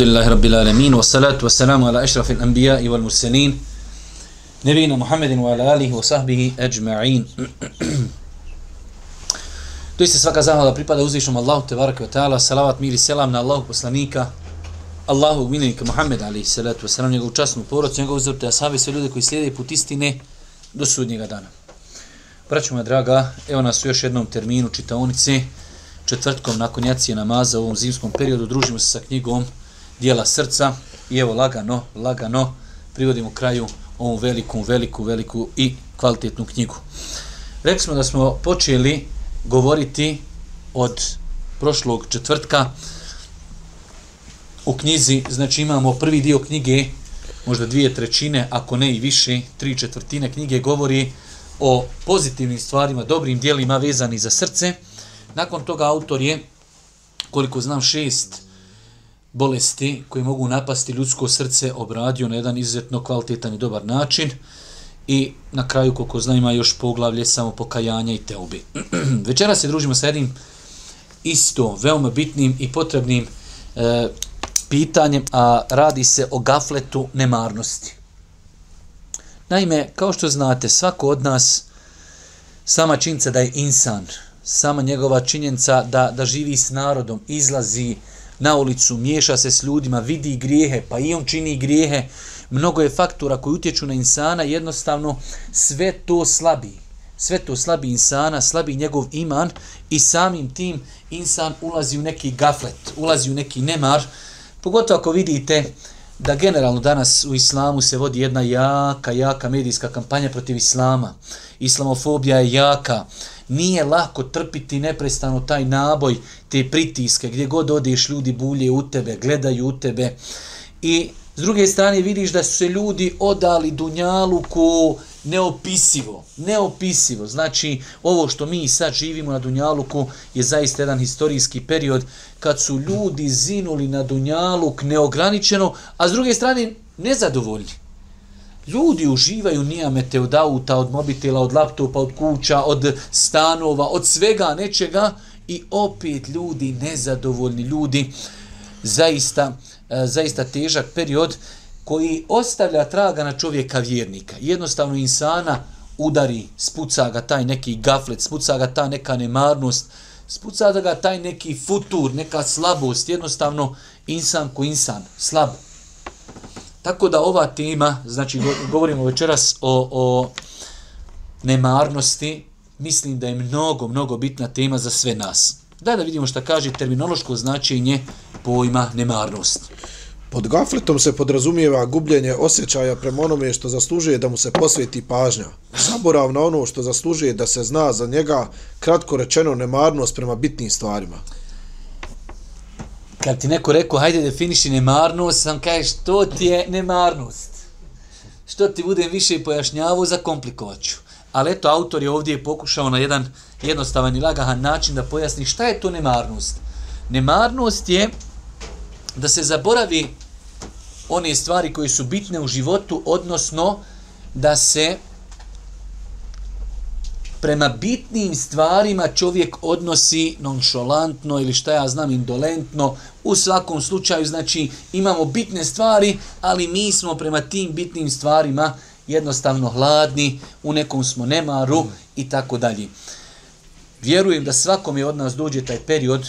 Alhamdulillahi Rabbil Alamin wa salatu wa salamu ala ešrafil anbija i wal mursalin, nebina Muhammedin wa ala alihi wa sahbihi ajma'in. To se svaka zahvala pripada uzvišom Allahu te baraka wa ta'ala salavat mir i selam na Allahu poslanika Allahu minika Muhammed alihi salatu wa salam njegovu časnu porodcu njegovu a ashabi sve ljude koji slijede put istine do sudnjega dana. Braćo moja draga, evo nas u još jednom terminu čitaonice četvrtkom nakon jacije namaza u ovom zimskom periodu družimo se sa knjigom dijela srca i evo lagano, lagano privodimo kraju ovu veliku, veliku, veliku i kvalitetnu knjigu. Rekli smo da smo počeli govoriti od prošlog četvrtka u knjizi, znači imamo prvi dio knjige, možda dvije trećine, ako ne i više, tri četvrtine knjige govori o pozitivnim stvarima, dobrim dijelima vezani za srce. Nakon toga autor je, koliko znam, šest bolesti koje mogu napasti ljudsko srce obradio na jedan izuzetno kvalitetan i dobar način i na kraju koliko zna ima još poglavlje samo pokajanja i teubi. Večera se družimo sa jednim isto veoma bitnim i potrebnim e, pitanjem, a radi se o gafletu nemarnosti. Naime, kao što znate, svako od nas sama činjenica da je insan, sama njegova činjenica da, da živi s narodom, izlazi, na ulicu, miješa se s ljudima, vidi grijehe, pa i on čini grijehe, mnogo je faktora koji utječu na insana, jednostavno sve to slabi. Sve to slabi insana, slabi njegov iman i samim tim insan ulazi u neki gaflet, ulazi u neki nemar. Pogotovo ako vidite da generalno danas u islamu se vodi jedna jaka, jaka medijska kampanja protiv islama. Islamofobija je jaka nije lako trpiti neprestano taj naboj, te pritiske, gdje god odeš ljudi bulje u tebe, gledaju u tebe. I s druge strane vidiš da su se ljudi odali Dunjaluku neopisivo, neopisivo. Znači, ovo što mi sad živimo na Dunjaluku je zaista jedan historijski period kad su ljudi zinuli na Dunjaluk neograničeno, a s druge strane nezadovoljni. Ljudi uživaju nijamete od auta, od mobitela, od laptopa, od kuća, od stanova, od svega nečega i opet ljudi nezadovoljni, ljudi zaista, e, zaista težak period koji ostavlja traga na čovjeka vjernika. Jednostavno insana udari, spuca ga taj neki gaflet, spuca ga ta neka nemarnost, spuca ga taj neki futur, neka slabost, jednostavno insan ko insan, slab, Tako da ova tema, znači govorimo večeras o, o nemarnosti, mislim da je mnogo, mnogo bitna tema za sve nas. Daj da vidimo šta kaže terminološko značenje pojma nemarnost. Pod gafletom se podrazumijeva gubljenje osjećaja prema onome što zaslužuje da mu se posveti pažnja. Zaborav na ono što zaslužuje da se zna za njega, kratko rečeno nemarnost prema bitnim stvarima kad ti neko rekao, hajde definiši nemarnost, sam kaže, što ti je nemarnost? Što ti budem više pojašnjavao za komplikovaću. Ali eto, autor je ovdje pokušao na jedan jednostavan i lagahan način da pojasni šta je to nemarnost. Nemarnost je da se zaboravi one stvari koje su bitne u životu, odnosno da se prema bitnim stvarima čovjek odnosi nonšolantno ili šta ja znam indolentno. U svakom slučaju, znači, imamo bitne stvari, ali mi smo prema tim bitnim stvarima jednostavno hladni, u nekom smo nemaru i tako dalje. Vjerujem da svakom je od nas dođe taj period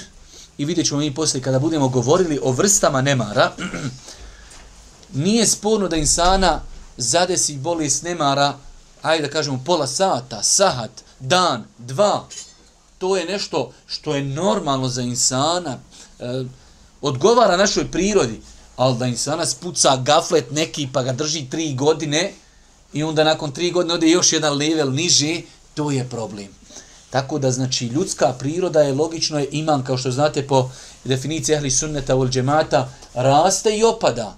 i vidjet ćemo mi poslije kada budemo govorili o vrstama nemara. Nije sporno da insana zadesi bolest nemara ajde da kažemo pola sata, sahat, dan, dva, to je nešto što je normalno za insana, e, odgovara našoj prirodi, ali da insana spuca gaflet neki pa ga drži tri godine i onda nakon tri godine ode još jedan level niže, to je problem. Tako da, znači, ljudska priroda je logično je iman, kao što znate po definiciji ehli sunneta ul džemata, raste i opada.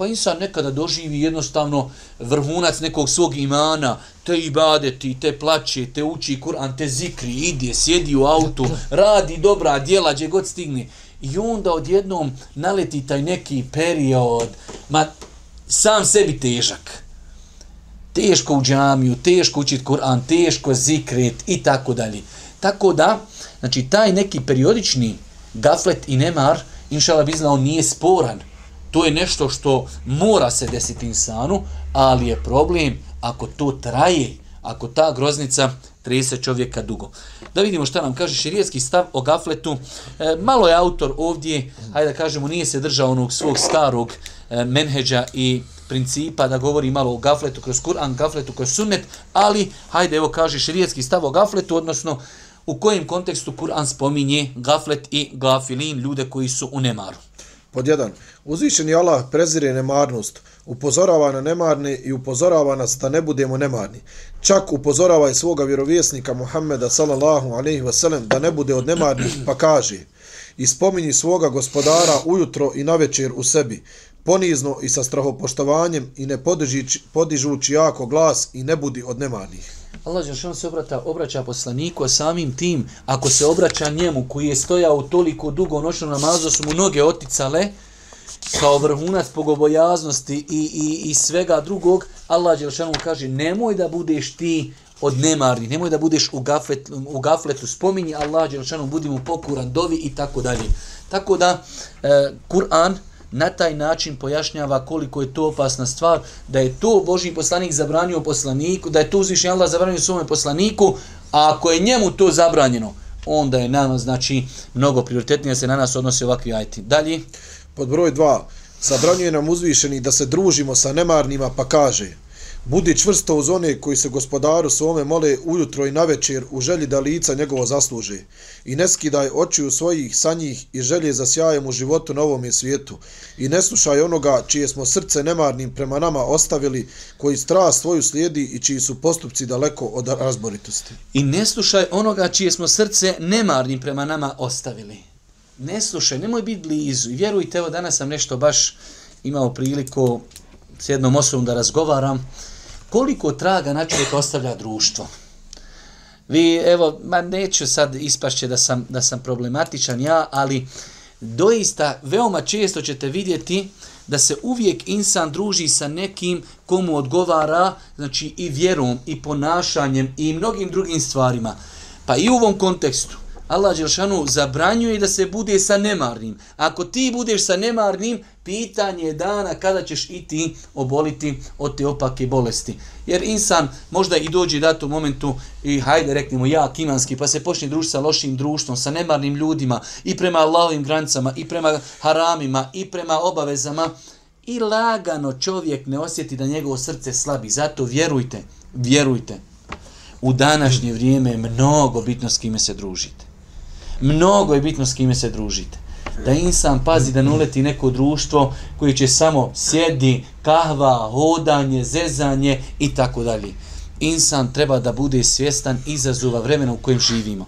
Pa insan nekada doživi jednostavno vrhunac nekog svog imana, te ibadeti, te plaće, te uči Kur'an, te zikri, ide, sjedi u autu, radi dobra djela, gdje god stigne. I onda odjednom naleti taj neki period, ma sam sebi težak. Teško u džamiju, teško učiti Kur'an, teško zikret i tako dalje. Tako da, znači taj neki periodični gaflet i nemar, inšala bizna, on nije sporan To je nešto što mora se desiti insanu, ali je problem ako to traje, ako ta groznica trese čovjeka dugo. Da vidimo šta nam kaže širijetski stav o gafletu. E, malo je autor ovdje, hajde da kažemo, nije se držao onog svog starog e, menheđa i principa da govori malo o gafletu kroz Kur'an, gafletu kroz sunnet, ali hajde evo kaže širijetski stav o gafletu, odnosno u kojem kontekstu Kur'an spominje gaflet i gafilin, ljude koji su u nemaru. Pod jedan, uzvišeni Allah prezire nemarnost, upozorava na nemarne i upozorava nas da ne budemo nemarni. Čak upozorava i svoga vjerovjesnika Muhammeda sallallahu alaihi wasallam da ne bude od nemarnih pa kaže i spominji svoga gospodara ujutro i navečer u sebi, ponizno i sa strahopoštovanjem i ne podižući, podižući jako glas i ne budi od nemarnih. Allah Đelšan se obrata, obraća poslaniku, a samim tim, ako se obraća njemu koji je stojao toliko dugo noćno namazu, su mu noge oticale, kao vrhunac pogobojaznosti i, i, i svega drugog, Allah Đelšanu kaže, nemoj da budeš ti od nemarni, nemoj da budeš u, gafet, u gafletu, spominji Allah Đelšanu, budi mu pokuran, dovi i tako dalje. Tako da, e, Kur'an, na taj način pojašnjava koliko je to opasna stvar, da je to Boži poslanik zabranio poslaniku, da je to uzvišnji Allah zabranio svome poslaniku, a ako je njemu to zabranjeno, onda je nama, znači, mnogo prioritetnije se na nas odnosi ovakvi ajti. Dalje. Pod broj 2. Zabranjuje nam uzvišeni da se družimo sa nemarnima pa kaže Budi čvrsto uz one koji se gospodaru svome mole ujutro i navečer u želji da lica njegovo zasluže. I ne skidaj oči svojih sa njih i želje za sjajem u životu na ovom svijetu. I ne slušaj onoga čije smo srce nemarnim prema nama ostavili, koji strast svoju slijedi i čiji su postupci daleko od razboritosti. I ne slušaj onoga čije smo srce nemarnim prema nama ostavili. Ne slušaj, nemoj biti blizu. I vjerujte, evo danas sam nešto baš imao priliku s jednom osobom da razgovaram koliko traga na čovjek ostavlja društvo. Vi, evo, ma neću sad ispašće da sam, da sam problematičan ja, ali doista veoma često ćete vidjeti da se uvijek insan druži sa nekim komu odgovara, znači i vjerom, i ponašanjem, i mnogim drugim stvarima. Pa i u ovom kontekstu, Allah Đelšanu zabranjuje da se bude sa nemarnim. Ako ti budeš sa nemarnim, pitanje je dana kada ćeš i ti oboliti od te opake bolesti. Jer insan možda i dođe da u momentu i hajde reknemo ja kimanski pa se počne družiti sa lošim društvom, sa nemarnim ljudima i prema Allahovim granicama i prema haramima i prema obavezama i lagano čovjek ne osjeti da njegovo srce slabi. Zato vjerujte, vjerujte, u današnje vrijeme je mnogo bitno s kime se družite. Mnogo je bitno s kime se družite. Da insan pazi da ne uleti neko društvo koji će samo sjedi, kahva, hodanje, zezanje i tako dalje. Insan treba da bude svjestan izazova vremena u kojem živimo.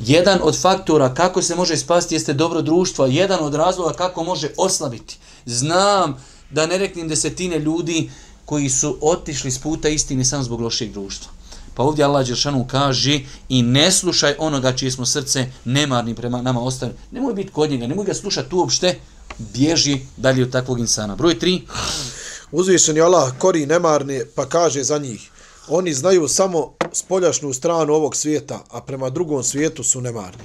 Jedan od faktora kako se može spasti jeste dobro društvo, jedan od razloga kako može oslabiti. Znam da ne reknim desetine ljudi koji su otišli s puta istine samo zbog lošeg društva. Pa ovdje Allah Đeršanu kaže i ne slušaj onoga čije smo srce nemarni prema nama ostavili. Nemoj biti kod njega, nemoj ga slušati uopšte, bježi dalje od takvog insana. Broj tri. Uzvišen je Allah kori nemarne pa kaže za njih. Oni znaju samo spoljašnju stranu ovog svijeta, a prema drugom svijetu su nemarni.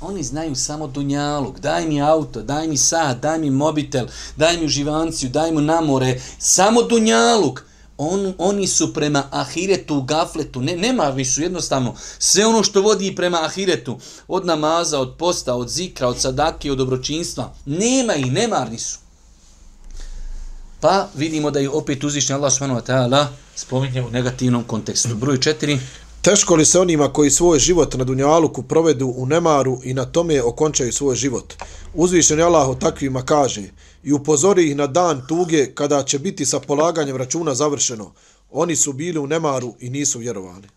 Oni znaju samo dunjaluk. Daj mi auto, daj mi sad, daj mi mobitel, daj mi uživanciju, daj mi namore. Samo dunjaluk on, oni su prema ahiretu, gafletu, ne, nema su jednostavno sve ono što vodi prema ahiretu, od namaza, od posta, od zikra, od sadake, od dobročinstva, nema i nemarni su. Pa vidimo da je opet uzvišnji Allah subhanahu wa ta'ala spominje u negativnom kontekstu. Broj četiri. Teško li se onima koji svoj život na Dunjaluku provedu u nemaru i na tome okončaju svoj život? Uzvišen je Allah o takvima kaže i upozori ih na dan tuge kada će biti sa polaganjem računa završeno. Oni su bili u nemaru i nisu vjerovali.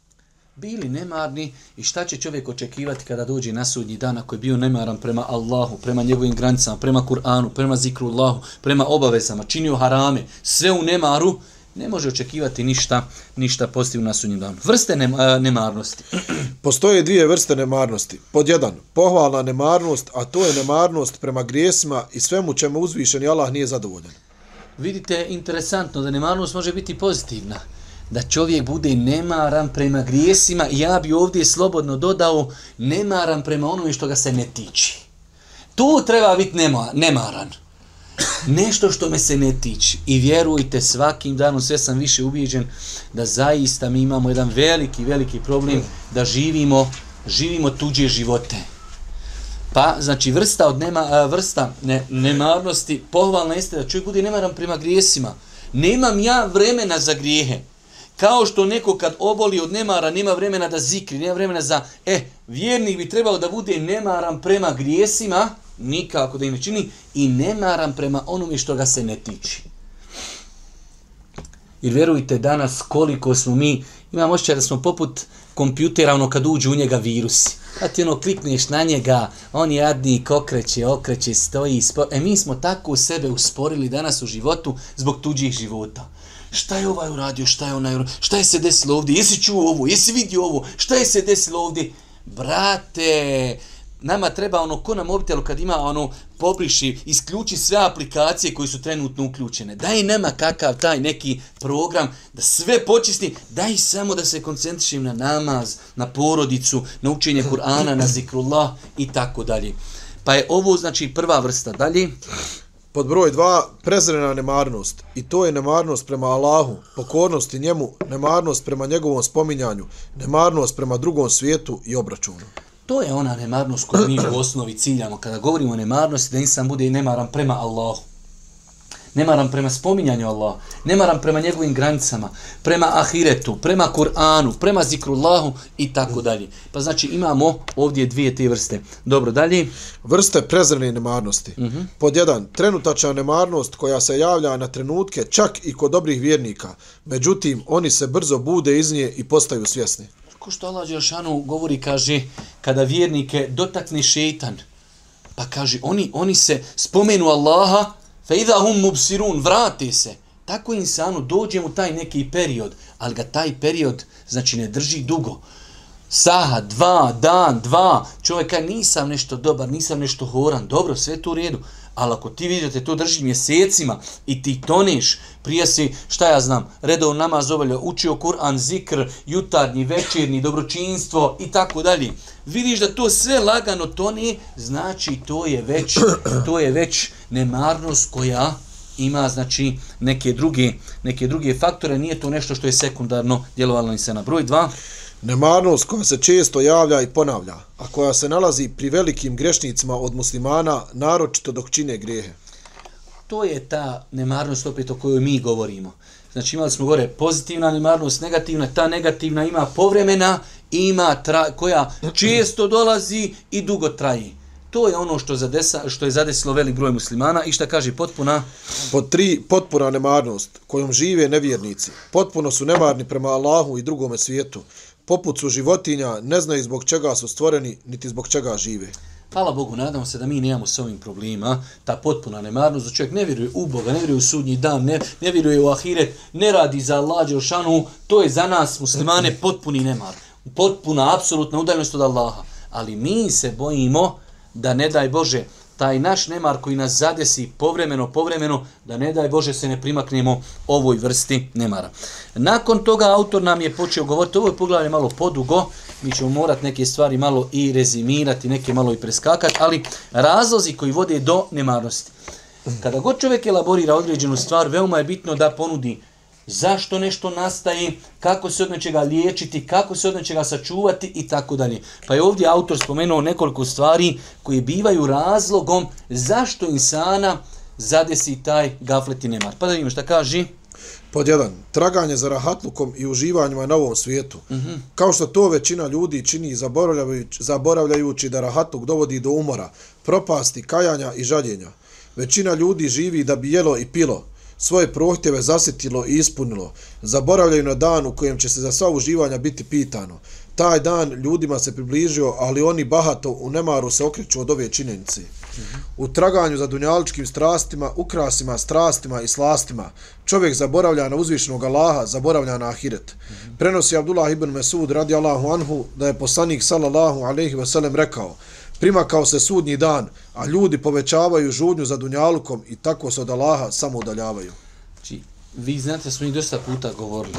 Bili nemarni i šta će čovjek očekivati kada dođe na sudnji dan ako je bio nemaran prema Allahu, prema njegovim granicama, prema Kur'anu, prema zikru Allahu, prema obavezama, činio harame, sve u nemaru, ne može očekivati ništa, ništa pozitivno na sudnjem danu. Vrste ne, nemarnosti. Postoje dvije vrste nemarnosti. Pod jedan, pohvalna nemarnost, a to je nemarnost prema grijesima i svemu čemu uzvišen i Allah nije zadovoljan. Vidite, interesantno da nemarnost može biti pozitivna. Da čovjek bude nemaran prema grijesima ja bi ovdje slobodno dodao nemaran prema onome što ga se ne tiči. Tu treba biti nema, nemaran. Nešto što me se ne tiče. I vjerujte, svakim danom sve sam više ubijeđen da zaista mi imamo jedan veliki, veliki problem da živimo, živimo tuđe živote. Pa, znači, vrsta od nema, vrsta ne, nemarnosti, pohvalna jeste da čovjek bude nemaran prema grijesima. Nemam ja vremena za grijehe. Kao što neko kad oboli od nemara, nema vremena da zikri, nema vremena za... E, vjernik bi trebao da bude nemaran prema grijesima, nikako da im ne čini, i nemaran prema onome što ga se ne tiči. Jer vjerujte danas koliko smo mi, imam ošćaj da smo poput kompjutera, ono kad uđu u njega virusi. A ti ono klikneš na njega, on jadnik, okreće, okreće, stoji, spo... E mi smo tako u sebe usporili danas u životu zbog tuđih života. Šta je ovaj uradio, šta je onaj uradio, šta je se desilo ovdje, jesi čuo ovo, jesi vidio ovo, šta je se desilo ovdje? Brate, nama treba ono ko na mobitelu kad ima ono pobriši, isključi sve aplikacije koji su trenutno uključene. Daj nema kakav taj neki program da sve počisti, daj samo da se koncentrišim na namaz, na porodicu, na učenje Kur'ana, na zikrullah i tako dalje. Pa je ovo znači prva vrsta. Dalje, Pod broj dva, prezrena nemarnost. I to je nemarnost prema Allahu, i njemu, nemarnost prema njegovom spominjanju, nemarnost prema drugom svijetu i obračunu to je ona nemarnost koju mi u osnovi ciljamo. Kada govorimo o nemarnosti, da insan bude i nemaran prema Allahu. Nemaram prema spominjanju Allah, nemaram prema njegovim granicama, prema ahiretu, prema Kur'anu, prema zikrullahu i tako dalje. Pa znači imamo ovdje dvije te vrste. Dobro, dalje. Vrste prezrene nemarnosti. Uh -huh. Pod jedan, trenutačna nemarnost koja se javlja na trenutke čak i kod dobrih vjernika. Međutim, oni se brzo bude iz nje i postaju svjesni. Ko što Allah Đelšanu govori, kaže, kada vjernike dotakne šeitan, pa kaže, oni, oni se spomenu Allaha, fe idha hum mubsirun, vrati se. Tako insanu dođe mu taj neki period, ali ga taj period, znači, ne drži dugo. Saha, dva, dan, dva, čovjek kaže, nisam nešto dobar, nisam nešto horan, dobro, sve to u redu. Ali ako ti vidite, to drži mjesecima i ti toniš, prije si, šta ja znam, redao namaz obavljao, učio Kur'an, zikr, jutarnji, večernji, dobročinstvo i tako dalje. Vidiš da to sve lagano toni, znači to je već, to je već nemarnost koja ima znači neke druge, neke druge faktore, nije to nešto što je sekundarno djelovalo ni se na broj 2. Nemarnost koja se često javlja i ponavlja, a koja se nalazi pri velikim grešnicima od muslimana, naročito dok čine grijehe. To je ta nemarnost opet o kojoj mi govorimo. Znači imali smo gore pozitivna nemarnost, negativna, ta negativna ima povremena, ima tra, koja često dolazi i dugo traji. To je ono što, zadesa, što je zadesilo velik broj muslimana i šta kaže potpuna... Pod tri, potpuna nemarnost kojom žive nevjernici. Potpuno su nemarni prema Allahu i drugome svijetu. Poput su životinja, ne znaju zbog čega su stvoreni, niti zbog čega žive. Hvala Bogu, nadamo se da mi nemamo s ovim problema, ta potpuna nemarnost, da čovjek ne vjeruje u Boga, ne vjeruje u sudnji dan, ne, ne vjeruje u ahiret, ne radi za Allah, Đelšanu, to je za nas muslimane potpuni nemar. Potpuna, apsolutna udaljenost od Allaha. Ali mi se bojimo da ne daj Bože, taj naš nemar koji nas zadesi povremeno, povremeno, da ne daj Bože se ne primaknemo ovoj vrsti nemara. Nakon toga autor nam je počeo govoriti, ovo je poglavlje malo podugo, mi ćemo morat neke stvari malo i rezimirati, neke malo i preskakati, ali razlozi koji vode do nemarnosti. Kada god čovjek elaborira određenu stvar, veoma je bitno da ponudi zašto nešto nastaje, kako se od nečega liječiti, kako se od nečega sačuvati i tako dalje. Pa je ovdje autor spomenuo nekoliko stvari koje bivaju razlogom zašto insana zadesi taj gaflet i nemar. Pa da vidimo šta kaže. Pod jedan, traganje za rahatlukom i uživanjima na ovom svijetu. Mm -hmm. Kao što to većina ljudi čini zaboravljajući, zaboravljajući da rahatluk dovodi do umora, propasti, kajanja i žaljenja. Većina ljudi živi da bi jelo i pilo, svoje prohtjeve zasjetilo i ispunilo, zaboravljaju na dan u kojem će se za sva uživanja biti pitano. Taj dan ljudima se približio, ali oni bahato u nemaru se okreću od ove činjenice. U traganju za dunjaličkim strastima, ukrasima, strastima i slastima, čovjek zaboravlja na uzvišnog Allaha, zaboravlja na ahiret. Prenosi Abdullah ibn Mesud radi Allahu anhu da je poslanik sallallahu alaihi wasallam rekao primakao se sudnji dan, a ljudi povećavaju žudnju za dunjalukom i tako se od Allaha samo udaljavaju. Znači, vi znate, smo i dosta puta govorili.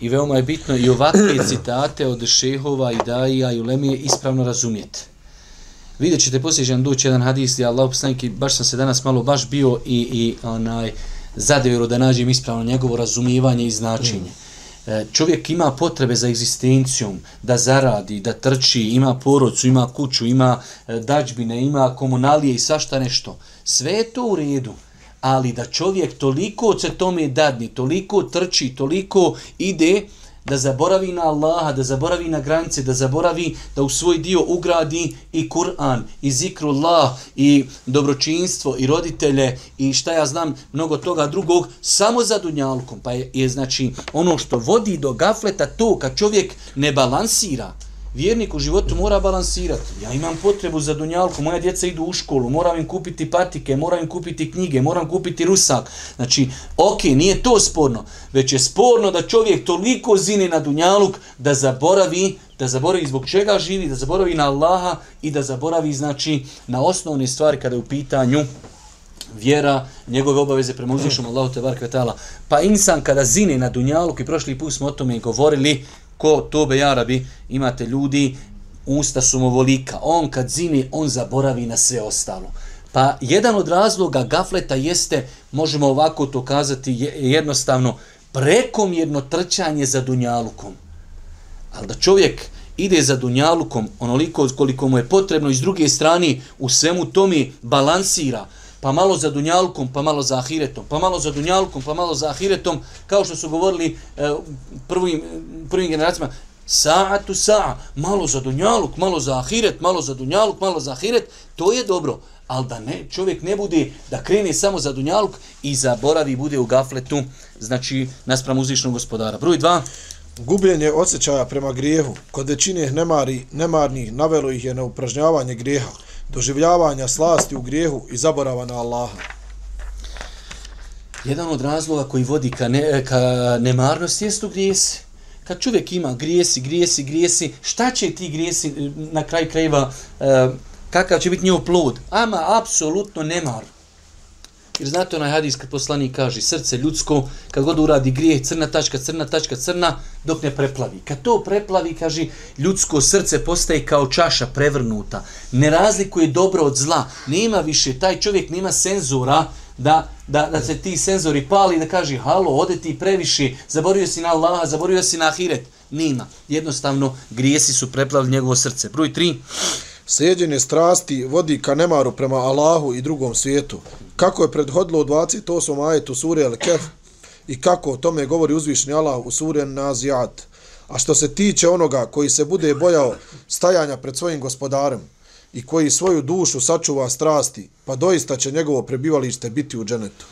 I veoma je bitno i ovakve citate od šehova i daija i ulemije ispravno razumijete. Vidjet ćete poslije jedan doći jedan hadis gdje Allah poslanik, baš sam se danas malo baš bio i, i onaj, zadevjero da nađem ispravno njegovo razumijevanje i značenje. Mm. E, čovjek ima potrebe za egzistencijom, da zaradi, da trči, ima porodcu, ima kuću, ima e, dađbine, ima komunalije i svašta nešto. Sve je to u redu ali da čovjek toliko se tome dadni, toliko trči, toliko ide, da zaboravi na Allaha, da zaboravi na granice, da zaboravi da u svoj dio ugradi i Kur'an, i zikrullah, i dobročinstvo, i roditelje, i šta ja znam, mnogo toga drugog, samo za dunjalkom. Pa je, je znači ono što vodi do gafleta to kad čovjek ne balansira, vjernik u životu mora balansirati. Ja imam potrebu za dunjalku, moja djeca idu u školu, moram im kupiti patike, moram im kupiti knjige, moram kupiti rusak. Znači, ok, nije to sporno, već je sporno da čovjek toliko zini na dunjaluk da zaboravi, da zaboravi zbog čega živi, da zaboravi na Allaha i da zaboravi, znači, na osnovne stvari kada je u pitanju vjera, njegove obaveze prema uzvišom Allahu te barke Pa insan kada zine na dunjaluk i prošli put smo o tome govorili, ko tobe jarabi, imate ljudi, usta su mu volika. On kad zini, on zaboravi na sve ostalo. Pa jedan od razloga gafleta jeste, možemo ovako to kazati jednostavno, prekomjerno trčanje za dunjalukom. Ali da čovjek ide za dunjalukom onoliko koliko mu je potrebno i s druge strane u svemu tome balansira, pa malo za dunjalkom, pa malo za ahiretom, pa malo za dunjalkom, pa malo za ahiretom, kao što su govorili e, prvim, prvim generacijama, sa'atu sa'a, malo za dunjaluk, malo za ahiret, malo za dunjaluk, malo za ahiret, to je dobro. Ali da ne, čovjek ne bude da krene samo za dunjaluk i zaboravi bude u gafletu, znači naspram uzvišnog gospodara. Broj dva. Gubljenje osjećaja prema grijehu kod većine nemari, nemarnih navelo ih je na upražnjavanje grijeha doživljavanja slasti u grijehu i zaborava na Allaha. Jedan od razloga koji vodi ka, ne, ka nemarnosti jest u grijesi. Kad čovjek ima grijesi, grijesi, grijesi, šta će ti grijesi eh, na kraj krajeva, eh, kakav će biti njihov plod? Ama, apsolutno nemar. Jer znate onaj hadis kad poslanik kaže srce ljudsko, kad god uradi grijeh, crna tačka, crna tačka, crna, dok ne preplavi. Kad to preplavi, kaže, ljudsko srce postaje kao čaša prevrnuta. Ne razlikuje dobro od zla. Nema više, taj čovjek nema senzora da, da, da se ti senzori pali da kaže, halo, ode ti previše, zaborio si na Allaha, zaborio si na Ahiret. Nema. Jednostavno, grijesi su preplavili njegovo srce. Broj 3. Sjeđenje strasti vodi ka nemaru prema Allahu i drugom svijetu. Kako je predhodilo u 28. ajetu sure Al-Kef i kako o tome govori uzvišni Allah u sure Nazijat. A što se tiče onoga koji se bude bojao stajanja pred svojim gospodarem i koji svoju dušu sačuva strasti, pa doista će njegovo prebivalište biti u dženetu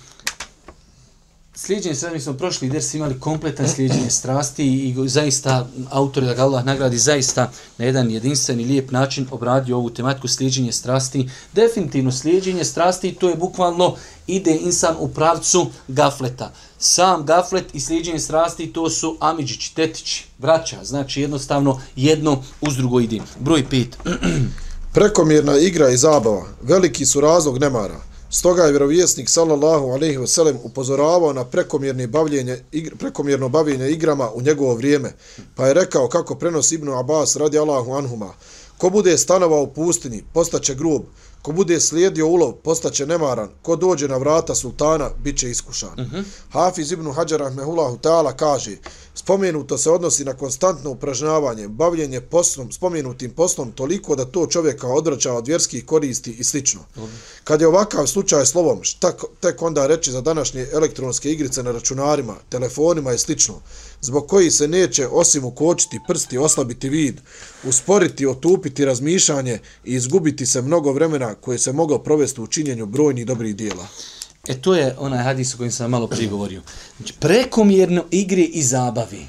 slijedjenje strasti, mi smo prošli ders imali kompletan slijedjenje strasti i zaista autor da ga Allah nagradi zaista na jedan jedinstven i lijep način obradio ovu tematiku slijedjenje strasti. Definitivno slijedjenje strasti to je bukvalno ide insan u pravcu gafleta. Sam gaflet i slijedjenje strasti to su amidžići, tetići, braća. Znači jednostavno jedno uz drugo ide. Broj pit. Prekomjerna igra i zabava. Veliki su razlog nemara. Stoga je vjerovjesnik sallallahu alejhi ve sellem upozoravao na prekomjerno bavljenje igr, prekomjerno bavljenje igrama u njegovo vrijeme, pa je rekao kako prenosi Ibn Abbas radi Allahu anhuma: Ko bude stanovao u pustinji, postaće grub, Ko bude slijedio ulov, postaće nemaran. Ko dođe na vrata sultana, bit će iskušan. Uh mhm. -huh. Hafiz ibn Hajar Ahmehullahu ta'ala kaže, spomenuto se odnosi na konstantno upražnjavanje, bavljenje poslom, spomenutim poslom toliko da to čovjeka odvraća od vjerskih koristi i slično. Uh -huh. Kad je ovakav slučaj slovom, šta tek onda reći za današnje elektronske igrice na računarima, telefonima i slično, zbog koji se neće osim ukočiti prsti, oslabiti vid, usporiti, otupiti razmišljanje i izgubiti se mnogo vremena koje se mogao provesti u činjenju brojnih dobrih dijela. E to je onaj hadis o kojim sam malo prije govorio. Znači, prekomjerno igre i zabavi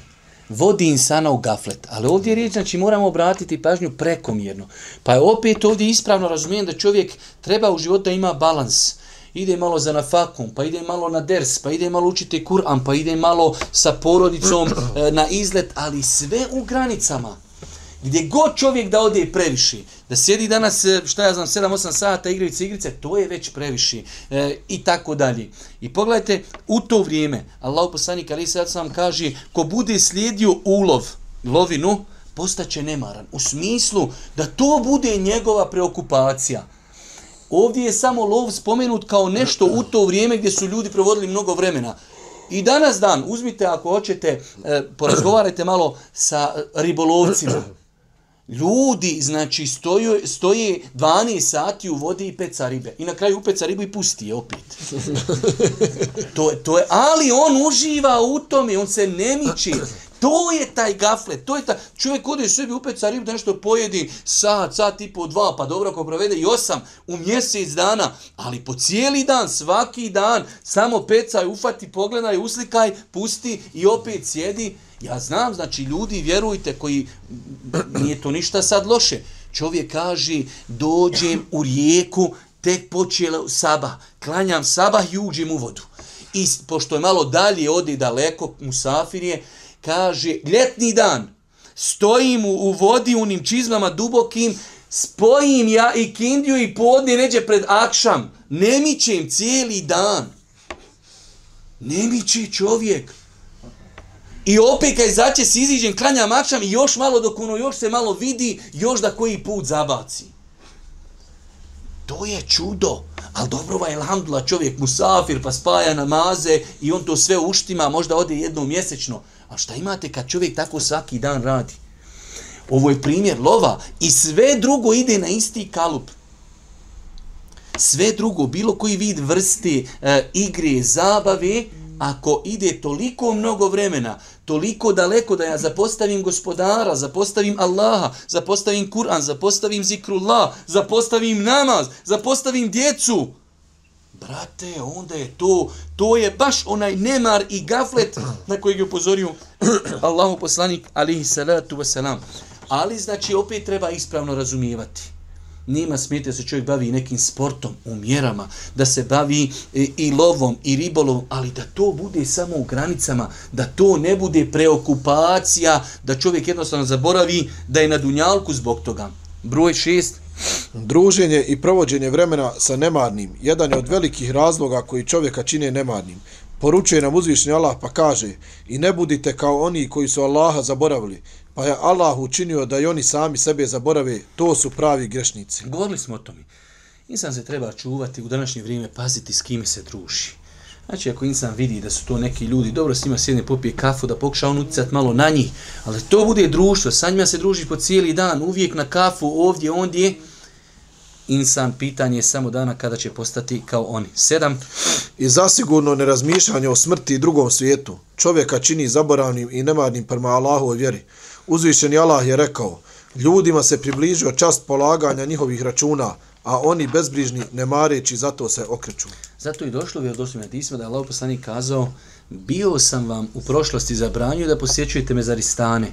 vodi insana u gaflet. Ali ovdje je riječ, znači moramo obratiti pažnju prekomjerno. Pa je opet ovdje ispravno razumijem da čovjek treba u životu da ima balans ide malo za nafakum, pa ide malo na ders, pa ide malo učiti Kur'an, pa ide malo sa porodicom e, na izlet, ali sve u granicama. Gdje god čovjek da ode previši, da sjedi danas, e, šta ja znam, 7-8 sata igrice, igrice, to je već previši e, i tako dalje. I pogledajte, u to vrijeme, Allah poslanik Ali sad sam kaže, ko bude slijedio ulov, lovinu, postaće nemaran. U smislu da to bude njegova preokupacija. Ovdje je samo lov spomenut kao nešto u to vrijeme gdje su ljudi provodili mnogo vremena. I danas dan, uzmite ako hoćete, e, porazgovarajte malo sa ribolovcima. Ljudi, znači, stoje, stoje 12 sati u vodi i peca ribe. I na kraju upeca ribu i pusti je opet. to, to je, ali on uživa u tome, on se ne miči. To je taj gaflet, to je taj, čovjek ode sebi upeca ribu da nešto pojedi sat, sat i po dva, pa dobro ako provede i osam u mjesec dana, ali po cijeli dan, svaki dan, samo pecaj, ufati, pogledaj, uslikaj, pusti i opet sjedi. Ja znam, znači ljudi, vjerujte, koji, nije to ništa sad loše, čovjek kaže, dođem u rijeku, tek počela sabah, klanjam sabah i uđem u vodu. I pošto je malo dalje, odi daleko, musafir je, kaže, ljetni dan, stojim u, u vodi unim čizmama dubokim, spojim ja i kindiju i podne neđe pred akšam, ne mićem cijeli dan. Ne miće čovjek. I opet kaj zaće se iziđen, klanjam akšam i još malo dok ono još se malo vidi, još da koji put zabaci. To je čudo. Ali dobro, ovaj Elhamdula čovjek musafir pa spaja namaze i on to sve uštima, možda ode jednom mjesečno. A šta imate kad čovjek tako svaki dan radi? Ovo je primjer lova i sve drugo ide na isti kalup. Sve drugo, bilo koji vid vrste e, igre, zabave, ako ide toliko mnogo vremena, toliko daleko da ja zapostavim gospodara, zapostavim Allaha, zapostavim Kur'an, zapostavim zikrullah, zapostavim namaz, zapostavim djecu, Brate, onda je to, to je baš onaj nemar i gaflet na kojeg je upozorio Allahu poslanik, alihi salatu wasalam. Ali, znači, opet treba ispravno razumijevati. Nema smijete se čovjek bavi nekim sportom, u mjerama, da se bavi i, i lovom, i ribolovom, ali da to bude samo u granicama, da to ne bude preokupacija, da čovjek jednostavno zaboravi da je na dunjalku zbog toga. Broj šest, Druženje i provođenje vremena sa nemarnim jedan je od velikih razloga koji čovjeka čine nemarnim. Poručuje nam uzvišnji Allah pa kaže i ne budite kao oni koji su Allaha zaboravili, pa je Allah učinio da i oni sami sebe zaborave, to su pravi grešnici. Govorili smo o tome. Insan se treba čuvati u današnje vrijeme, paziti s kime se druži. Znači, ako insan vidi da su to neki ljudi, dobro s njima sjedne, popije kafu, da pokuša on utjecat malo na njih, ali to bude društvo, sa njima se druži po cijeli dan, uvijek na kafu, ovdje, ondje, insan pitanje je samo dana kada će postati kao oni. Sedam. I zasigurno nerazmišljanje o smrti i drugom svijetu čovjeka čini zaboravnim i nemarnim prema Allahovoj vjeri. Uzvišeni Allah je rekao, ljudima se približio čast polaganja njihovih računa, a oni bezbrižni ne mareći zato se okreću. Zato i došlo bi od osnovne da je Allah poslanik kazao bio sam vam u prošlosti zabranio da posjećujete mezaristane,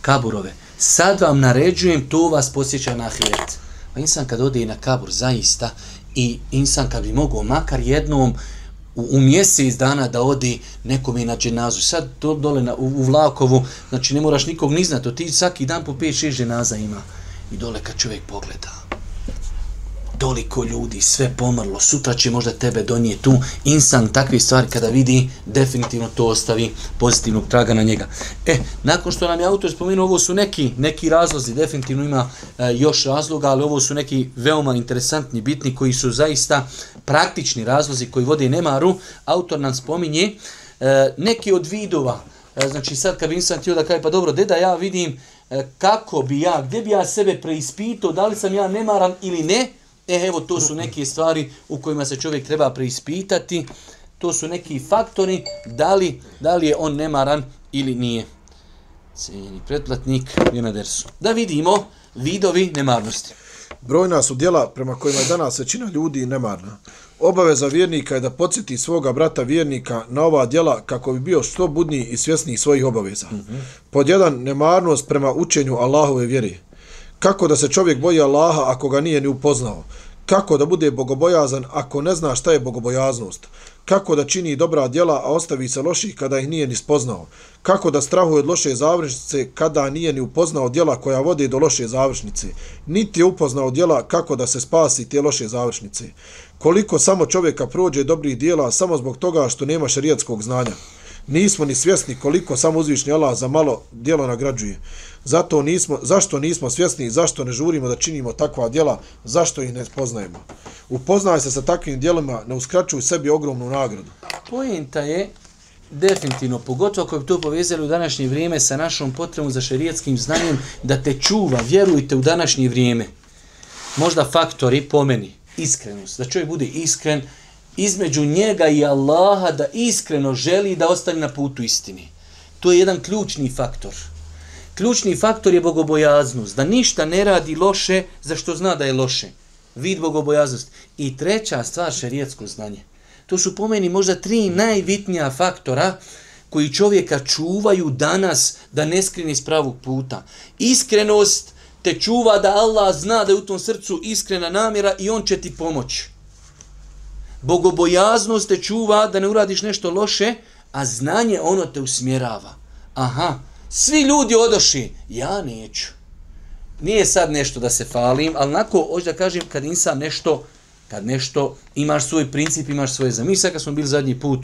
kaburove. Sad vam naređujem, to vas posjeća na ahiret. Pa insan kad ode na kabur zaista i insan kad bi mogao makar jednom u, u mjesec dana da odi nekome na dženazu. Sad to dole na, u, u Vlakovu, znači ne moraš nikog ni znati, ti svaki dan po 5-6 dženaza ima. I dole kad čovjek pogleda, toliko ljudi, sve pomrlo, sutra će možda tebe donijeti tu insan takve stvari kada vidi, definitivno to ostavi pozitivnog traga na njega. E, nakon što nam je autor spomenuo, ovo su neki, neki razlozi, definitivno ima e, još razloga, ali ovo su neki veoma interesantni, bitni, koji su zaista praktični razlozi koji vode Nemaru. Autor nam spominje e, neki od vidova, e, znači sad kad bi insan htio da kaže, pa dobro, da ja vidim e, kako bi ja, gdje bi ja sebe preispitao, da li sam ja nemaran ili ne, E, evo, to su neke stvari u kojima se čovjek treba preispitati. To su neki faktori da li, da li je on nemaran ili nije. Cijeni pretplatnik je na dersu. Da vidimo vidovi nemarnosti. Brojna su dijela prema kojima je danas većina ljudi nemarna. Obaveza vjernika je da podsjeti svoga brata vjernika na ova dijela kako bi bio što budniji i svjesniji svojih obaveza. Mm -hmm. Pod jedan, nemarnost prema učenju Allahove vjeri. Kako da se čovjek boji Allaha ako ga nije ni upoznao? Kako da bude bogobojazan ako ne zna šta je bogobojaznost? Kako da čini dobra djela, a ostavi se loših kada ih nije ni spoznao? Kako da strahuje od loše završnice kada nije ni upoznao djela koja vode do loše završnice? Niti je upoznao djela kako da se spasi te loše završnice? Koliko samo čovjeka prođe dobrih djela samo zbog toga što nema šarijatskog znanja? Nismo ni svjesni koliko samo uzvišnji Allah za malo djelo nagrađuje. Zato nismo, zašto nismo svjesni i zašto ne žurimo da činimo takva djela, zašto ih ne poznajemo. Upoznaj se sa takvim djelima, ne uskraćuj sebi ogromnu nagradu. Pojenta je definitivno, pogotovo ako bi to povezali u današnje vrijeme sa našom potrebom za šerijetskim znanjem, da te čuva, vjerujte u današnje vrijeme. Možda faktori pomeni, iskrenost, da čovjek bude iskren između njega i Allaha, da iskreno želi da ostane na putu istini. To je jedan ključni faktor. Ključni faktor je bogobojaznost, da ništa ne radi loše za što zna da je loše. Vid bogobojaznost. I treća stvar, šerijetsko znanje. To su po meni možda tri najvitnija faktora koji čovjeka čuvaju danas da ne skrini s pravog puta. Iskrenost te čuva da Allah zna da je u tom srcu iskrena namjera i on će ti pomoći. Bogobojaznost te čuva da ne uradiš nešto loše, a znanje ono te usmjerava. Aha, svi ljudi odoši, ja neću. Nije sad nešto da se falim, ali nako, hoću da kažem, kad insan nešto kad nešto, imaš svoj princip, imaš svoje zamisle, kad smo bili zadnji put,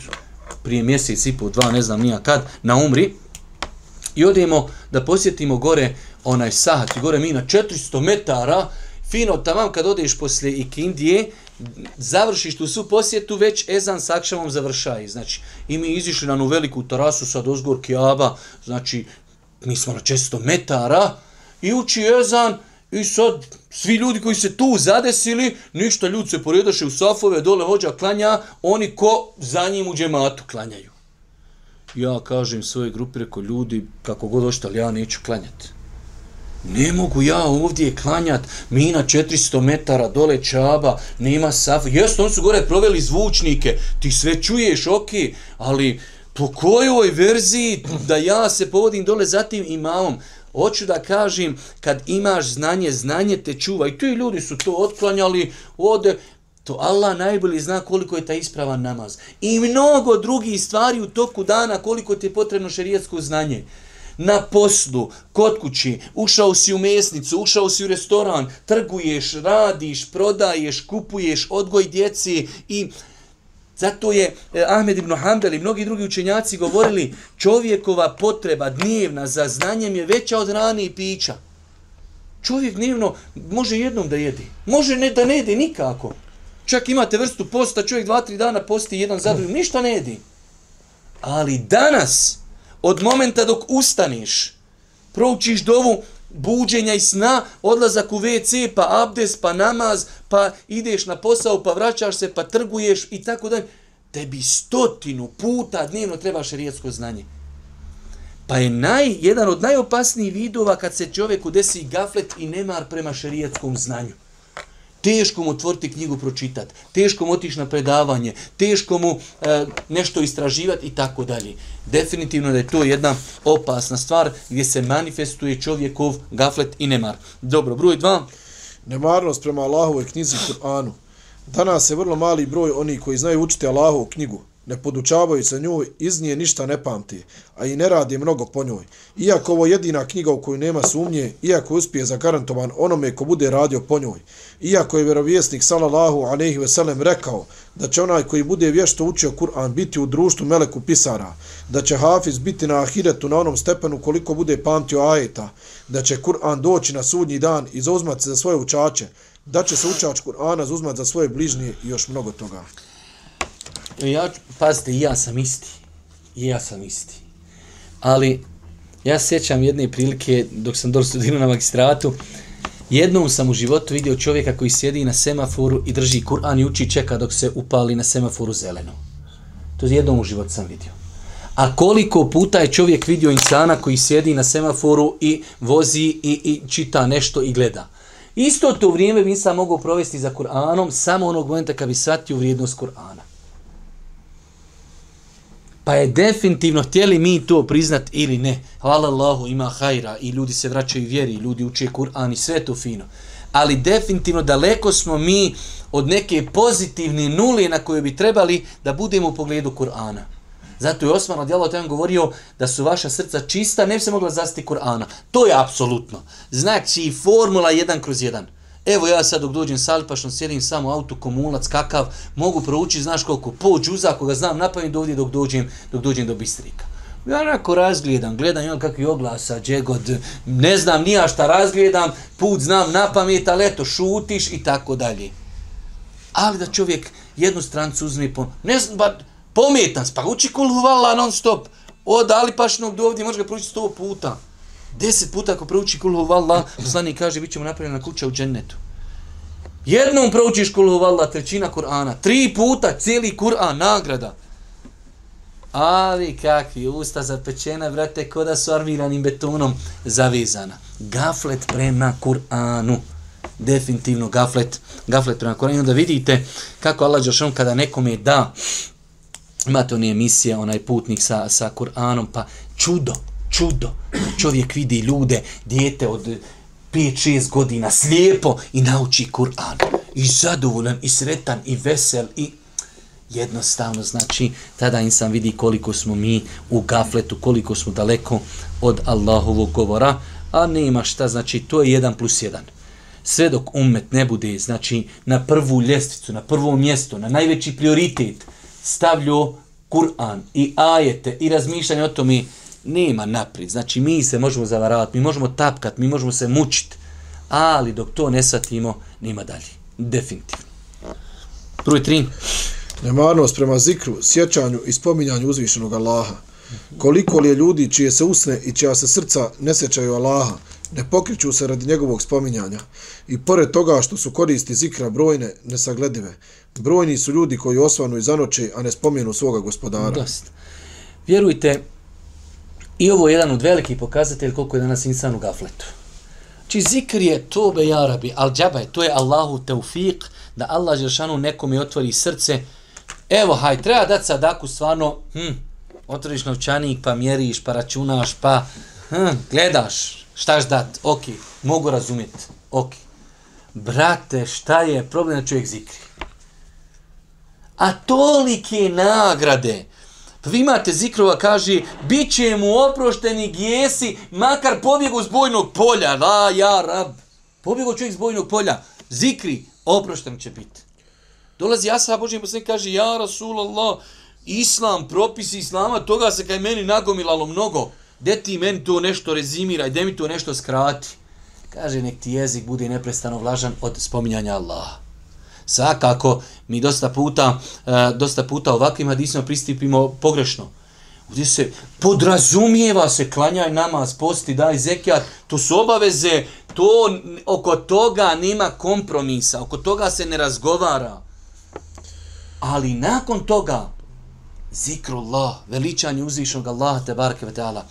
prije mjesec i pol, dva, ne znam nija kad, na umri, i odemo da posjetimo gore onaj sahat, gore mi na 400 metara, fino tamo kad odeš poslije Ikindije, završiš tu svu posjetu, već Ezan s akšamom završaj. Znači, i mi izišli na onu veliku terasu sa dozgor Kijaba, znači, mi smo na 400 metara, i uči Ezan, I sad, svi ljudi koji se tu zadesili, ništa ljudi se poredaše u safove, dole hođa klanja, oni ko za njim u džematu klanjaju. Ja kažem svoje grupi, reko ljudi, kako god ošte, ja neću klanjati. Ne mogu ja ovdje klanjat, mi na 400 metara dole čaba, nema saf. Jesu, oni su gore proveli zvučnike, ti sve čuješ, ok, ali po kojoj verziji da ja se povodim dole za tim imamom? Hoću da kažem, kad imaš znanje, znanje te čuva. I ti ljudi su to otklanjali, ode, to Allah najbolji zna koliko je ta ispravan namaz. I mnogo drugih stvari u toku dana, koliko ti je potrebno šerijetsko znanje. Na poslu, kod kući, ušao si u mesnicu, ušao si u restoran, trguješ, radiš, prodaješ, kupuješ, odgoj djeci i Zato je eh, Ahmed ibn Hanbel i mnogi drugi učenjaci govorili čovjekova potreba dnevna za znanjem je veća od rane i pića. Čovjek dnevno može jednom da jedi. Može ne da ne jedi nikako. Čak imate vrstu posta, čovjek dva, tri dana posti jedan za drugim, ništa ne jedi. Ali danas, od momenta dok ustaniš, proučiš dovu, buđenja i sna, odlazak u WC, pa abdes, pa namaz, pa ideš na posao, pa vraćaš se, pa trguješ i tako dalje. Tebi stotinu puta dnevno treba šerijetsko znanje. Pa je naj, jedan od najopasnijih vidova kad se čovjeku desi gaflet i nemar prema šerijetskom znanju teško mu otvoriti knjigu pročitati, teško mu otići na predavanje, teško mu e, nešto istraživati i tako dalje. Definitivno da je to jedna opasna stvar gdje se manifestuje čovjekov gaflet i nemar. Dobro, broj dva. Nemarnost prema Allahovoj knjizi Kur'anu. Danas je vrlo mali broj oni koji znaju učiti Allahovu knjigu ne podučavaju se njoj, iz nje ništa ne pamti, a i ne radi mnogo po njoj. Iako ovo jedina knjiga u koju nema sumnje, iako uspije zagarantovan onome ko bude radio po njoj, iako je vjerovjesnik sallallahu alejhi ve sellem rekao da će onaj koji bude vješto učio Kur'an biti u društvu meleku pisara, da će Hafiz biti na ahiretu na onom stepenu koliko bude pamtio ajeta, da će Kur'an doći na sudnji dan i zauzmat se za svoje učače, da će se učač Kur'ana zauzmat za svoje bližnje i još mnogo toga. Ja, pazite, ja sam isti. Ja sam isti. Ali, ja sjećam jedne prilike, dok sam dobro studirao na magistratu, jednom sam u životu vidio čovjeka koji sjedi na semaforu i drži Kur'an i uči čeka dok se upali na semaforu zeleno. To je jednom u životu sam vidio. A koliko puta je čovjek vidio insana koji sjedi na semaforu i vozi i, i čita nešto i gleda. Isto to vrijeme bi sam mogao provesti za Kur'anom samo onog momenta kad bi shvatio vrijednost Kur'ana. Pa je definitivno htjeli mi to priznat ili ne. Hvala Allahu, ima hajra i ljudi se vraćaju vjeri, ljudi uče Kur'an i sve to fino. Ali definitivno daleko smo mi od neke pozitivne nule na koje bi trebali da budemo u pogledu Kur'ana. Zato je Osman od Jalotan govorio da su vaša srca čista, ne bi se mogla zastiti Kur'ana. To je apsolutno. Znači, formula 1 kroz 1. Evo ja sad dok dođem sa Alpašom, sjedim samo auto, komulac, kakav, mogu proučiti, znaš koliko, po džuza, koga znam napamet do ovdje dok dođem, dok dođem do Bistrika. Ja onako razgledam, gledam imam kakvi oglasa, džegod, ne znam nija šta razgledam, put znam na pamet, ali eto, šutiš i tako dalje. Ali da čovjek jednu strancu uzme, po, ne znam, ba, pometan, pa uči kulhu non stop, od Alipašnog do ovdje, možeš ga proći sto puta. Deset puta ako prouči kulhu valla, poslanik kaže, bit ćemo napravljena kuća u džennetu. Jednom proučiš kulhu valla, trećina Kur'ana, tri puta, cijeli Kur'an, nagrada. Ali kakvi usta zapečena, vrate, ko da su armiranim betonom zavezana. Gaflet prema Kur'anu. Definitivno gaflet, gaflet prema Kur'anu. Da vidite kako Allah Đelšan kada nekome da, imate on emisije, onaj putnik sa, sa Kur'anom, pa čudo, čudo. Čovjek vidi ljude, dijete od 5-6 godina, slijepo i nauči Kur'an. I zadovoljan, i sretan, i vesel, i jednostavno znači tada insan vidi koliko smo mi u gafletu, koliko smo daleko od Allahovog govora, a nema šta, znači to je 1 plus 1. Sve dok umet ne bude, znači na prvu ljestvicu, na prvo mjesto, na najveći prioritet stavljo Kur'an i ajete i razmišljanje o tome, nema naprijed. Znači mi se možemo zavaravati, mi možemo tapkat, mi možemo se mučiti, ali dok to ne satimo, nema dalje. Definitivno. Prvi tri. Nemarnost prema zikru, sjećanju i spominjanju uzvišenog Allaha. Koliko li je ljudi čije se usne i čija se srca ne sjećaju Allaha, ne pokriču se radi njegovog spominjanja. I pored toga što su koristi zikra brojne, nesagledive, brojni su ljudi koji osvanu i zanoče, a ne spominu svoga gospodara. Dost. Vjerujte, i ovo je jedan od velikih pokazatelja koliko je danas insan u gafletu. Či zikr je tobe jarabi, al džabaj, to je Allahu teufik, da Allah Žešanu nekome otvori srce, Evo, haj, treba dati sadaku stvarno, hm, otvoriš novčanik, pa mjeriš, pa računaš, pa hm, gledaš, štaš dat, ok, mogu razumjeti, ok. Brate, šta je problem da čovjek zikri? A tolike nagrade, vi imate zikrova, kaže, bit će mu oprošteni gijesi, makar pobjegu s bojnog polja, la, ja, rab, pobjegu čovjek s bojnog polja, zikri, oprošten će biti. Dolazi Asa Božji poslanik kaže, ja Rasulallah, Islam, propisi Islama, toga se kaj meni nagomilalo mnogo. De ti meni to nešto rezimiraj, de mi to nešto skrati. Kaže, nek ti jezik bude neprestano vlažan od spominjanja Allaha. Svakako, mi dosta puta, e, dosta puta ovakvim hadisima pristupimo pogrešno. Ovdje se podrazumijeva se, klanjaj namaz, posti, daj zekijat, to su obaveze, to oko toga nema kompromisa, oko toga se ne razgovara. Ali nakon toga, zikrullah, veličanje uzvišnog Allaha te barke ve ta'ala,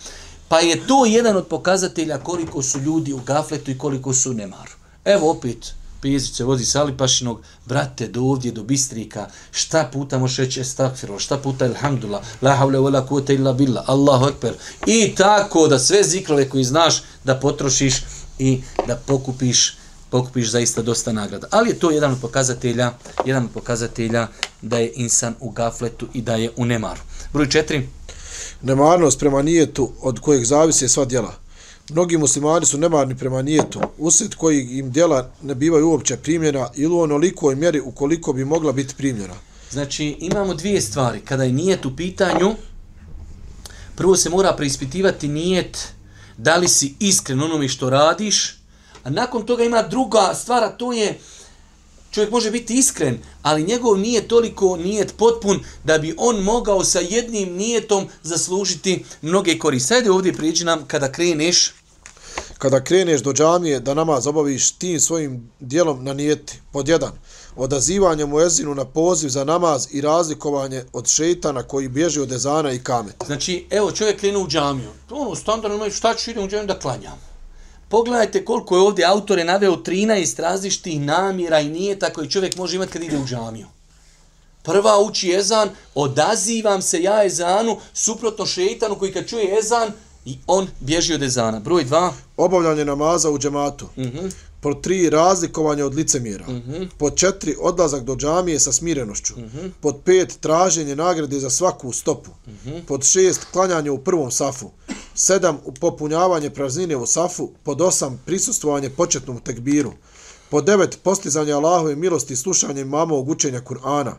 pa je to jedan od pokazatelja koliko su ljudi u gafletu i koliko su nemaru. Evo opet, Pezić se vozi sa Alipašinog, brate, do ovdje, do bistrika, šta puta možeš reći estakfiro, šta puta ilhamdulillah, la havle wala kuvata illa billah, Allahu ekber. I tako da sve zikrove koji znaš da potrošiš i da pokupiš pokupiš zaista dosta nagrada. Ali je to jedan od pokazatelja, jedan od pokazatelja da je insan u gafletu i da je u nemaru. Broj četiri. Nemarnost prema nijetu od kojeg zavise sva djela. Mnogi muslimani su nemarni prema nijetu, usred koji im djela ne bivaju uopće primljena ili u onolikoj mjeri ukoliko bi mogla biti primljena. Znači, imamo dvije stvari. Kada je nijet u pitanju, prvo se mora preispitivati nijet da li si iskren onome što radiš, A nakon toga ima druga stvar, a to je čovjek može biti iskren, ali njegov nije toliko nijet potpun da bi on mogao sa jednim nijetom zaslužiti mnoge koriste. Sajde ovdje prijeđi nam kada kreneš. Kada kreneš do džamije da namaz obaviš tim svojim dijelom na nijeti, pod jedan, odazivanje mu ezinu na poziv za namaz i razlikovanje od šeitana koji bježi od ezana i kameta. Znači, evo čovjek krenu u džamiju. Ono, standardno, ono, šta ću idem u džamiju da klanjam? Pogledajte koliko je ovdje autore naveo 13 različitih namjera i nijeta koji čovjek može imati kad ide u džamiju. Prva uči ezan, odazivam se ja ezanu, suprotno šeitanu koji kad čuje ezan, i on bježi od ezana. Broj dva. Obavljanje namaza u džematu. Uh mhm. -huh. Pod tri, razlikovanje od licemjera. Uh mhm. -huh. Pod četiri, odlazak do džamije sa smirenošću. Uh mhm. -huh. Pod pet, traženje nagrade za svaku stopu. Uh -huh. Pod šest, klanjanje u prvom safu. Sedam, popunjavanje praznine u safu. Pod osam, prisustvovanje početnom tekbiru. Po devet, postizanje Allahove milosti i slušanje imamovog učenja Kur'ana.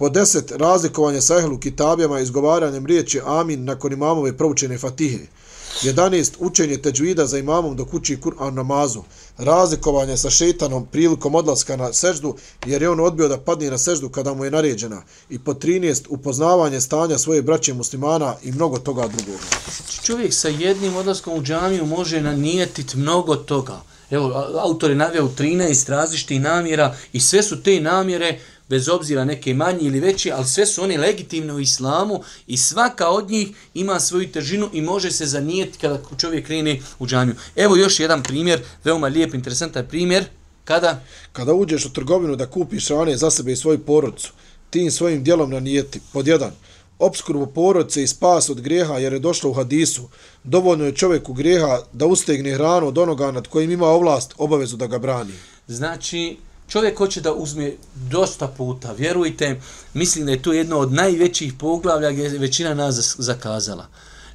Po deset, razlikovanje sa ehlu kitabijama i izgovaranjem riječi amin nakon imamove proučene fatihe. 11. Učenje teđvida za imamom dok uči Kur'an namazu. Razlikovanje sa šeitanom prilikom odlaska na seždu jer je on odbio da padne na seždu kada mu je naređena. I po 13. Upoznavanje stanja svoje braće muslimana i mnogo toga drugog. Čovjek sa jednim odlaskom u džamiju može nanijetiti mnogo toga. Evo, autor je navio 13 različitih namjera i sve su te namjere bez obzira neke manji ili veći, ali sve su one legitimne u islamu i svaka od njih ima svoju težinu i može se zanijeti kada čovjek krene u džamiju. Evo još jedan primjer, veoma lijep, interesantan primjer. Kada? Kada uđeš u trgovinu da kupiš hrane za sebe i svoju porodcu, tim svojim dijelom nanijeti, pod jedan, obskurbu porodce i spas od grijeha jer je došlo u hadisu, dovoljno je čovjeku grijeha da ustegne hranu od onoga nad kojim ima ovlast obavezu da ga brani. Znači, čovjek hoće da uzme dosta puta, vjerujte, mislim da je to jedno od najvećih poglavlja gdje je većina nas zakazala.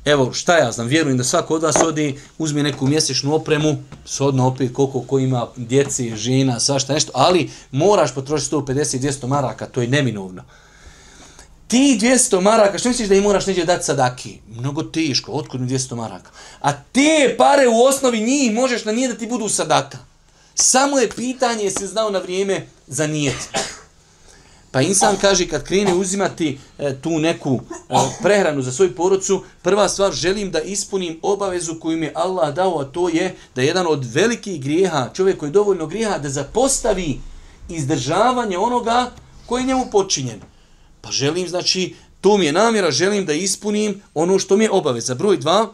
Evo, šta ja znam, vjerujem da svako od vas odi, uzme neku mjesečnu opremu, sodno opet koliko ko ima djeci, žena, svašta nešto, ali moraš potrošiti 150-200 maraka, to je neminovno. Ti 200 maraka, što misliš da im moraš neđe dati sadaki? Mnogo teško, otkud mi 200 maraka? A te pare u osnovi njih možeš na nije da ti budu sadaka. Samo je pitanje se znao na vrijeme za nijet. Pa insan kaže kad krene uzimati e, tu neku e, prehranu za svoju porodcu, prva stvar želim da ispunim obavezu koju mi Allah dao, a to je da jedan od velikih grijeha, čovjek koji je dovoljno grijeha, da zapostavi izdržavanje onoga koji je njemu počinjen. Pa želim, znači, to mi je namjera, želim da ispunim ono što mi je obaveza. Broj dva,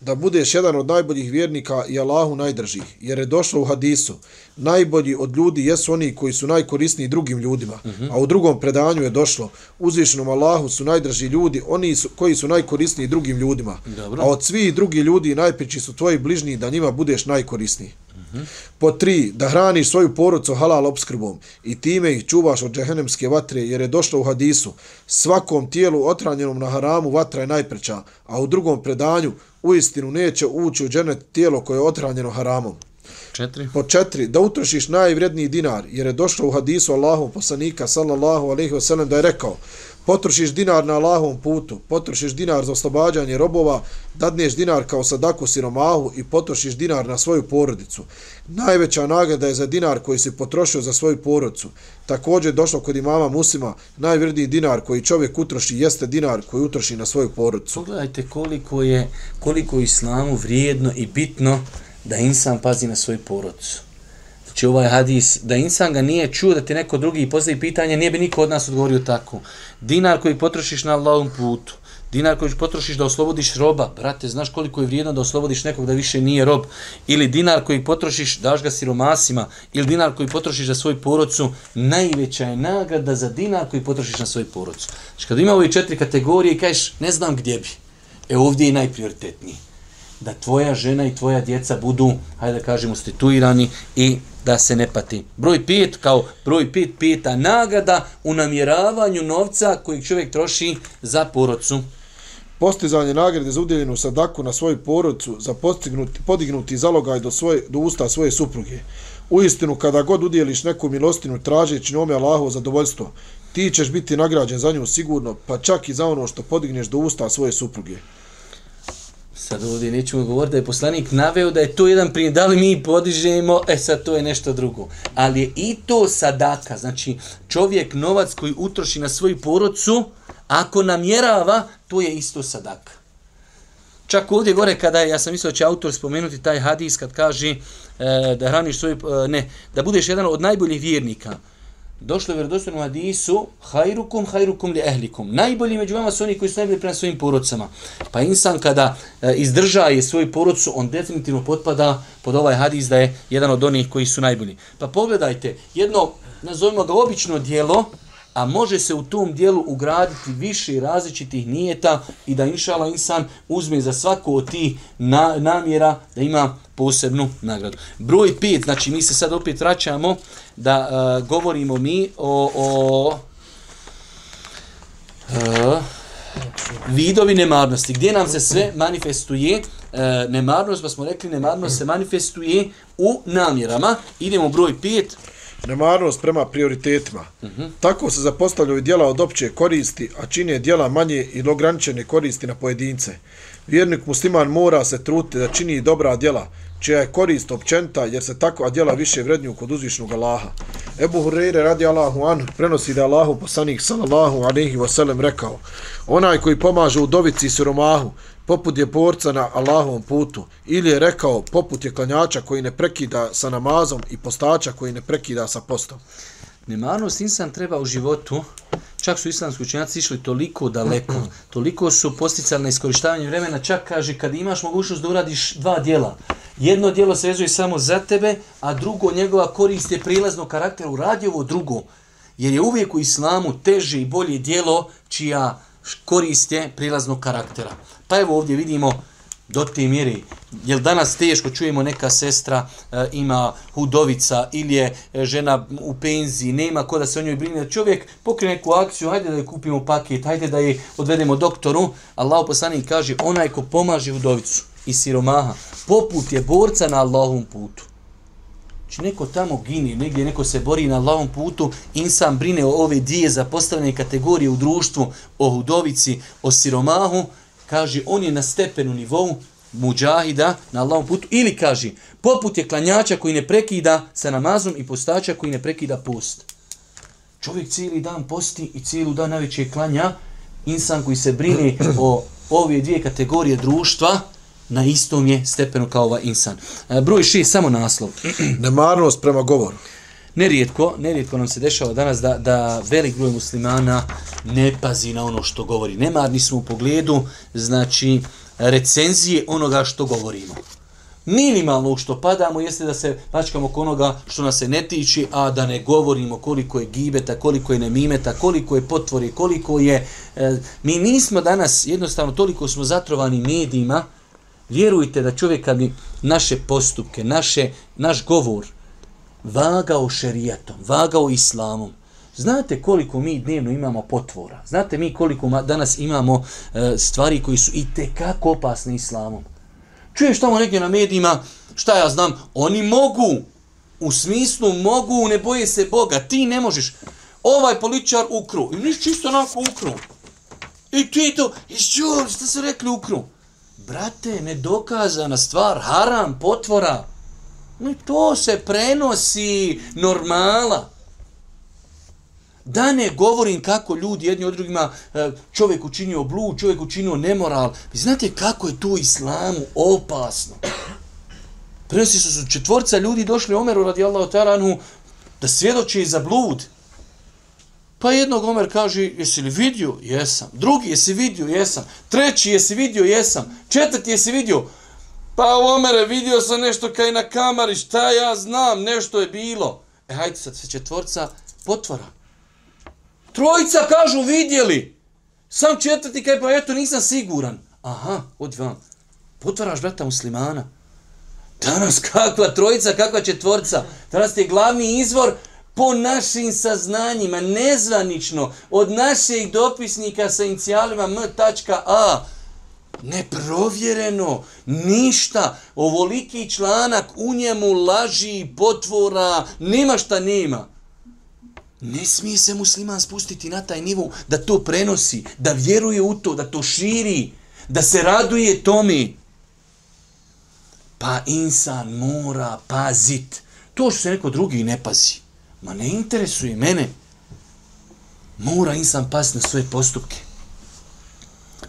da budeš jedan od najboljih vjernika i Allahu najdržih, jer je došlo u hadisu, najbolji od ljudi jesu oni koji su najkorisniji drugim ljudima, uh -huh. a u drugom predanju je došlo, uzvišenom Allahu su najdrži ljudi, oni su, koji su najkorisniji drugim ljudima, Dobro. a od svih drugih ljudi najpriči su tvoji bližnji da njima budeš najkorisniji. Po tri, da hraniš svoju porodcu halal obskrbom i time ih čuvaš od džehennemske vatre, jer je došlo u hadisu, svakom tijelu otranjenom na haramu vatra je najpreča, a u drugom predanju u istinu neće ući u dženet tijelo koje je otranjeno haramom. Četiri. Po četiri, da utrošiš najvredniji dinar, jer je došlo u hadisu Allahu poslanika, sallallahu alaihi wasallam, da je rekao, potrošiš dinar na Allahovom putu, potrošiš dinar za oslobađanje robova, dadneš dinar kao sadaku siromahu i potrošiš dinar na svoju porodicu. Najveća nagrada je za dinar koji si potrošio za svoju porodicu. Također došlo kod imama Musima, najvredniji dinar koji čovjek utroši jeste dinar koji utroši na svoju porodicu. Pogledajte koliko je, koliko islamu vrijedno i bitno da insan pazi na svoju porodicu. Znači ovaj hadis, da insan ga nije čuo da ti neko drugi postavi pitanje, nije bi niko od nas odgovorio tako. Dinar koji potrošiš na Allahom putu, dinar koji potrošiš da oslobodiš roba, brate, znaš koliko je vrijedno da oslobodiš nekog da više nije rob, ili dinar koji potrošiš, daš ga siromasima, ili dinar koji potrošiš za svoju porodcu, najveća je nagrada za dinar koji potrošiš na svoju porodcu. Znači kad ima ove četiri kategorije kažeš, ne znam gdje bi, e ovdje je najprioritetniji da tvoja žena i tvoja djeca budu, hajde da kažemo, stituirani i da se ne pati. Broj 5, kao broj pit, pita nagrada u namjeravanju novca koji čovjek troši za porodcu. Postizanje nagrade za udjeljenu sadaku na svoju porodcu za postignuti, podignuti zalogaj do, svoje, do usta svoje supruge. U istinu, kada god udjeliš neku milostinu tražeći njome Allahovo zadovoljstvo, ti ćeš biti nagrađen za nju sigurno, pa čak i za ono što podigneš do usta svoje supruge. Sad ovdje nećemo govoriti da je poslanik naveo da je to jedan primjer, da li mi podižemo, e sad to je nešto drugo. Ali je i to sadaka, znači čovjek novac koji utroši na svoju porodcu, ako namjerava, to je isto sadaka. Čak ovdje gore kada ja sam mislio da će autor spomenuti taj hadis kad kaže e, da hraniš svoj, e, ne, da budeš jedan od najboljih vjernika došlo je vjerodostojno hadisu hajrukum hajrukum li ehlikum. Najbolji među vama su oni koji su najbolji prema svojim porodcama. Pa insan kada e, izdrža svoju porodcu, on definitivno potpada pod ovaj hadis da je jedan od onih koji su najbolji. Pa pogledajte, jedno, nazovimo ga obično dijelo, a može se u tom dijelu ugraditi više različitih nijeta i da inšala insan uzme za svaku od tih na, namjera da ima posebnu nagradu. Broj 5, znači mi se sad opet vraćamo da uh, govorimo mi o, o uh, vidovi nemarnosti. Gdje nam se sve manifestuje? e, nemarnost, pa smo rekli nemarnost se manifestuje u namjerama. Idemo broj 5. Nemarnost prema prioritetima. Uh -huh. Tako se zapostavljaju dijela od opće koristi, a čine dijela manje ili ograničene koristi na pojedince. Vjernik musliman mora se truti da čini dobra djela, čija je korist općenta, jer se takva djela više vrednju kod uzvišnog Allaha. Ebu Hureyre radi Allahu an prenosi da Allahu poslanik sallallahu alaihi wasallam rekao onaj koji pomaže u dovici i siromahu poput je borca na Allahovom putu ili je rekao poput je klanjača koji ne prekida sa namazom i postača koji ne prekida sa postom. Nemarnost insan treba u životu, čak su islamski učenjaci išli toliko daleko, toliko su posticali na iskorištavanje vremena, čak kaže kad imaš mogućnost da uradiš dva dijela, jedno dijelo se vezuje samo za tebe, a drugo njegova korist je prilazno karakteru, uradi ovo drugo, jer je uvijek u islamu teže i bolje dijelo čija korist je prilaznog karaktera. Pa evo ovdje vidimo do te mjeri, jel danas teško čujemo neka sestra e, ima hudovica ili je e, žena u penziji, nema ko da se o njoj brine, čovjek pokrije neku akciju, hajde da je kupimo paket, hajde da je odvedemo doktoru, Allah poslanik kaže, onaj ko pomaže hudovicu i siromaha, poput je borca na Allahom putu. Znači neko tamo gini, negdje neko se bori na lavom putu, insan brine o ove dvije zapostavljene kategorije u društvu, o hudovici, o siromahu, kaže on je na stepenu nivou muđahida na Allahom putu ili kaže poput je klanjača koji ne prekida sa namazom i postača koji ne prekida post. Čovjek cijeli dan posti i cijelu dan najveće klanja, insan koji se brine o ove dvije kategorije društva, na istom je stepenu kao ovaj insan. E, broj 6, samo naslov. Nemarnost prema govoru. Nerijetko, nerijetko nam se dešava danas da, da velik broj muslimana ne pazi na ono što govori. Nemarni smo u pogledu, znači, recenzije onoga što govorimo. Minimalno što padamo jeste da se pačkamo oko onoga što nas se ne tiči, a da ne govorimo koliko je gibeta, koliko je nemimeta, koliko je potvori, koliko je... E, mi nismo danas, jednostavno, toliko smo zatrovani medijima, vjerujte da čovjek kad bi naše postupke, naše, naš govor, vagao šerijatom, vagao islamom. Znate koliko mi dnevno imamo potvora? Znate mi koliko danas imamo e, stvari koji su i tekako opasne islamom? Čuješ tamo negdje na medijima, šta ja znam, oni mogu, u smislu mogu, ne boje se Boga, ti ne možeš. Ovaj političar ukru, i niš čisto onako ukru. I ti to, išću, šta su rekli ukru? Brate, nedokazana stvar, haram, potvora. No to se prenosi normala. Da ne govorim kako ljudi jedni od drugima e, čovjek učinio blu, čovjek učinio nemoral. Vi znate kako je to islamu opasno. Prenosi su su četvorca ljudi došli Omeru radi Allahu Taranu da svjedoče za blud. Pa jednog Omer kaže, jesi li vidio? Jesam. Drugi, jesi vidio? Jesam. Treći, jesi vidio? Jesam. Četvrti, jesi vidio? Pa Omere, vidio sam nešto kaj na kamari, šta ja znam, nešto je bilo. E, hajde sad se četvorca potvora. Trojica kažu vidjeli. Sam četvrti kaj pa eto nisam siguran. Aha, od vam. Potvaraš brata muslimana. Danas kakva trojica, kakva četvorca. Danas je glavni izvor po našim saznanjima, nezvanično, od naših dopisnika sa inicijalima m.a neprovjereno, ništa, ovoliki članak u njemu laži, potvora, nema šta nema. Ne smije se musliman spustiti na taj nivu da to prenosi, da vjeruje u to, da to širi, da se raduje tomi. Pa insan mora pazit. To što se neko drugi ne pazi. Ma ne interesuje mene. Mora insan paziti na svoje postupke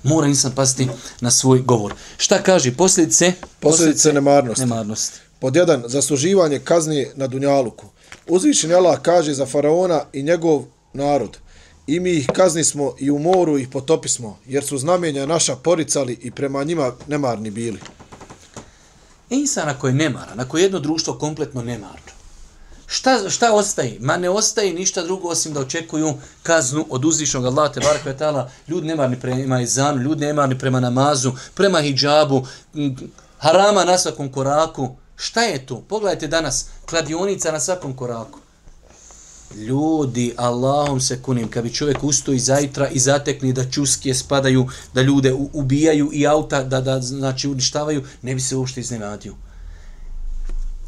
mora insan pasti na svoj govor. Šta kaže posljedice? Posljedice nemarnosti. nemarnosti. Pod jedan, zasluživanje kazni na Dunjaluku. Uzvišen Allah kaže za faraona i njegov narod. I mi ih kazni smo i u moru ih potopismo, jer su znamenja naša poricali i prema njima nemarni bili. Insan ako je nemara, ako je jedno društvo kompletno nemarno, Šta, šta ostaje? Ma ne ostaje ništa drugo osim da očekuju kaznu od uzvišnog Allaha te barek ve taala. Ljudi nemarni prema izanu, ljudi nemarni prema namazu, prema hidžabu, harama na svakom koraku. Šta je to? Pogledajte danas, kladionica na svakom koraku. Ljudi, Allahom se kunim, kad bi čovjek ustoji zajtra i zatekni da čuskije spadaju, da ljude ubijaju i auta da, da znači uništavaju, ne bi se uopšte iznenadio.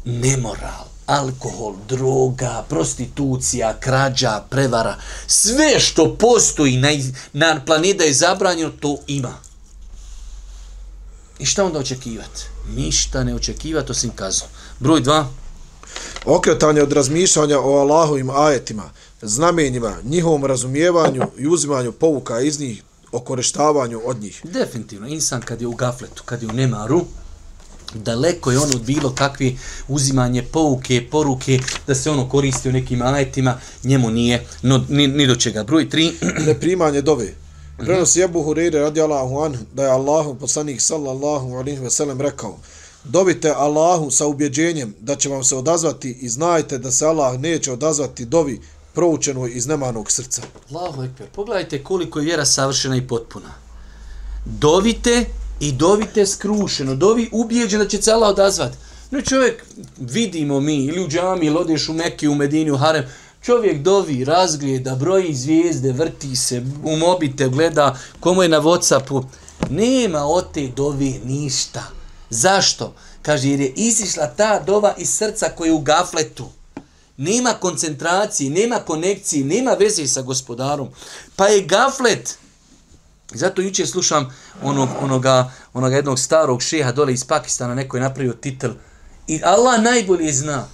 Nemoral, alkohol, droga, prostitucija, krađa, prevara, sve što postoji na, na planeti da je zabranjeno, to ima. I šta onda očekivati? Ništa ne očekivati osim kazom. Broj dva, Okretanje od razmišljanja o Allahovim ajetima, znamenjima, njihovom razumijevanju i uzimanju povuka iz njih, o korištavanju od njih. definitivno, insan kad je u gafletu, kad je u nemaru, daleko je on od bilo kakve uzimanje pouke, poruke, da se ono koristi u nekim ajetima, njemu nije no, ni, ni do čega. Broj tri, Neprimanje dove. Prenosi Ebu Hureyre radijallahu an da je Allahu poslanik sallallahu alaihi ve sellem rekao Dobite Allahu sa ubjeđenjem da će vam se odazvati i znajte da se Allah neće odazvati dovi proučenoj iz nemanog srca. Allahu ekber, pogledajte koliko je vjera savršena i potpuna. Dovite i dovite skrušeno, dovi ubijeđen da će se Allah odazvati. No čovjek, vidimo mi, ili u džami, ili odeš u Mekke, u Medini, u Harem, čovjek dovi, razgleda, broji zvijezde, vrti se, u mobite gleda, komu je na Whatsappu. Nema od te dovi ništa. Zašto? Kaže, jer je izišla ta dova iz srca koje je u gafletu. Nema koncentracije, nema konekcije, nema veze sa gospodarom. Pa je gaflet. I Zato jučer slušam onog, onoga, onoga jednog starog šeha dole iz Pakistana, neko je napravio titel. I Allah najbolje zna.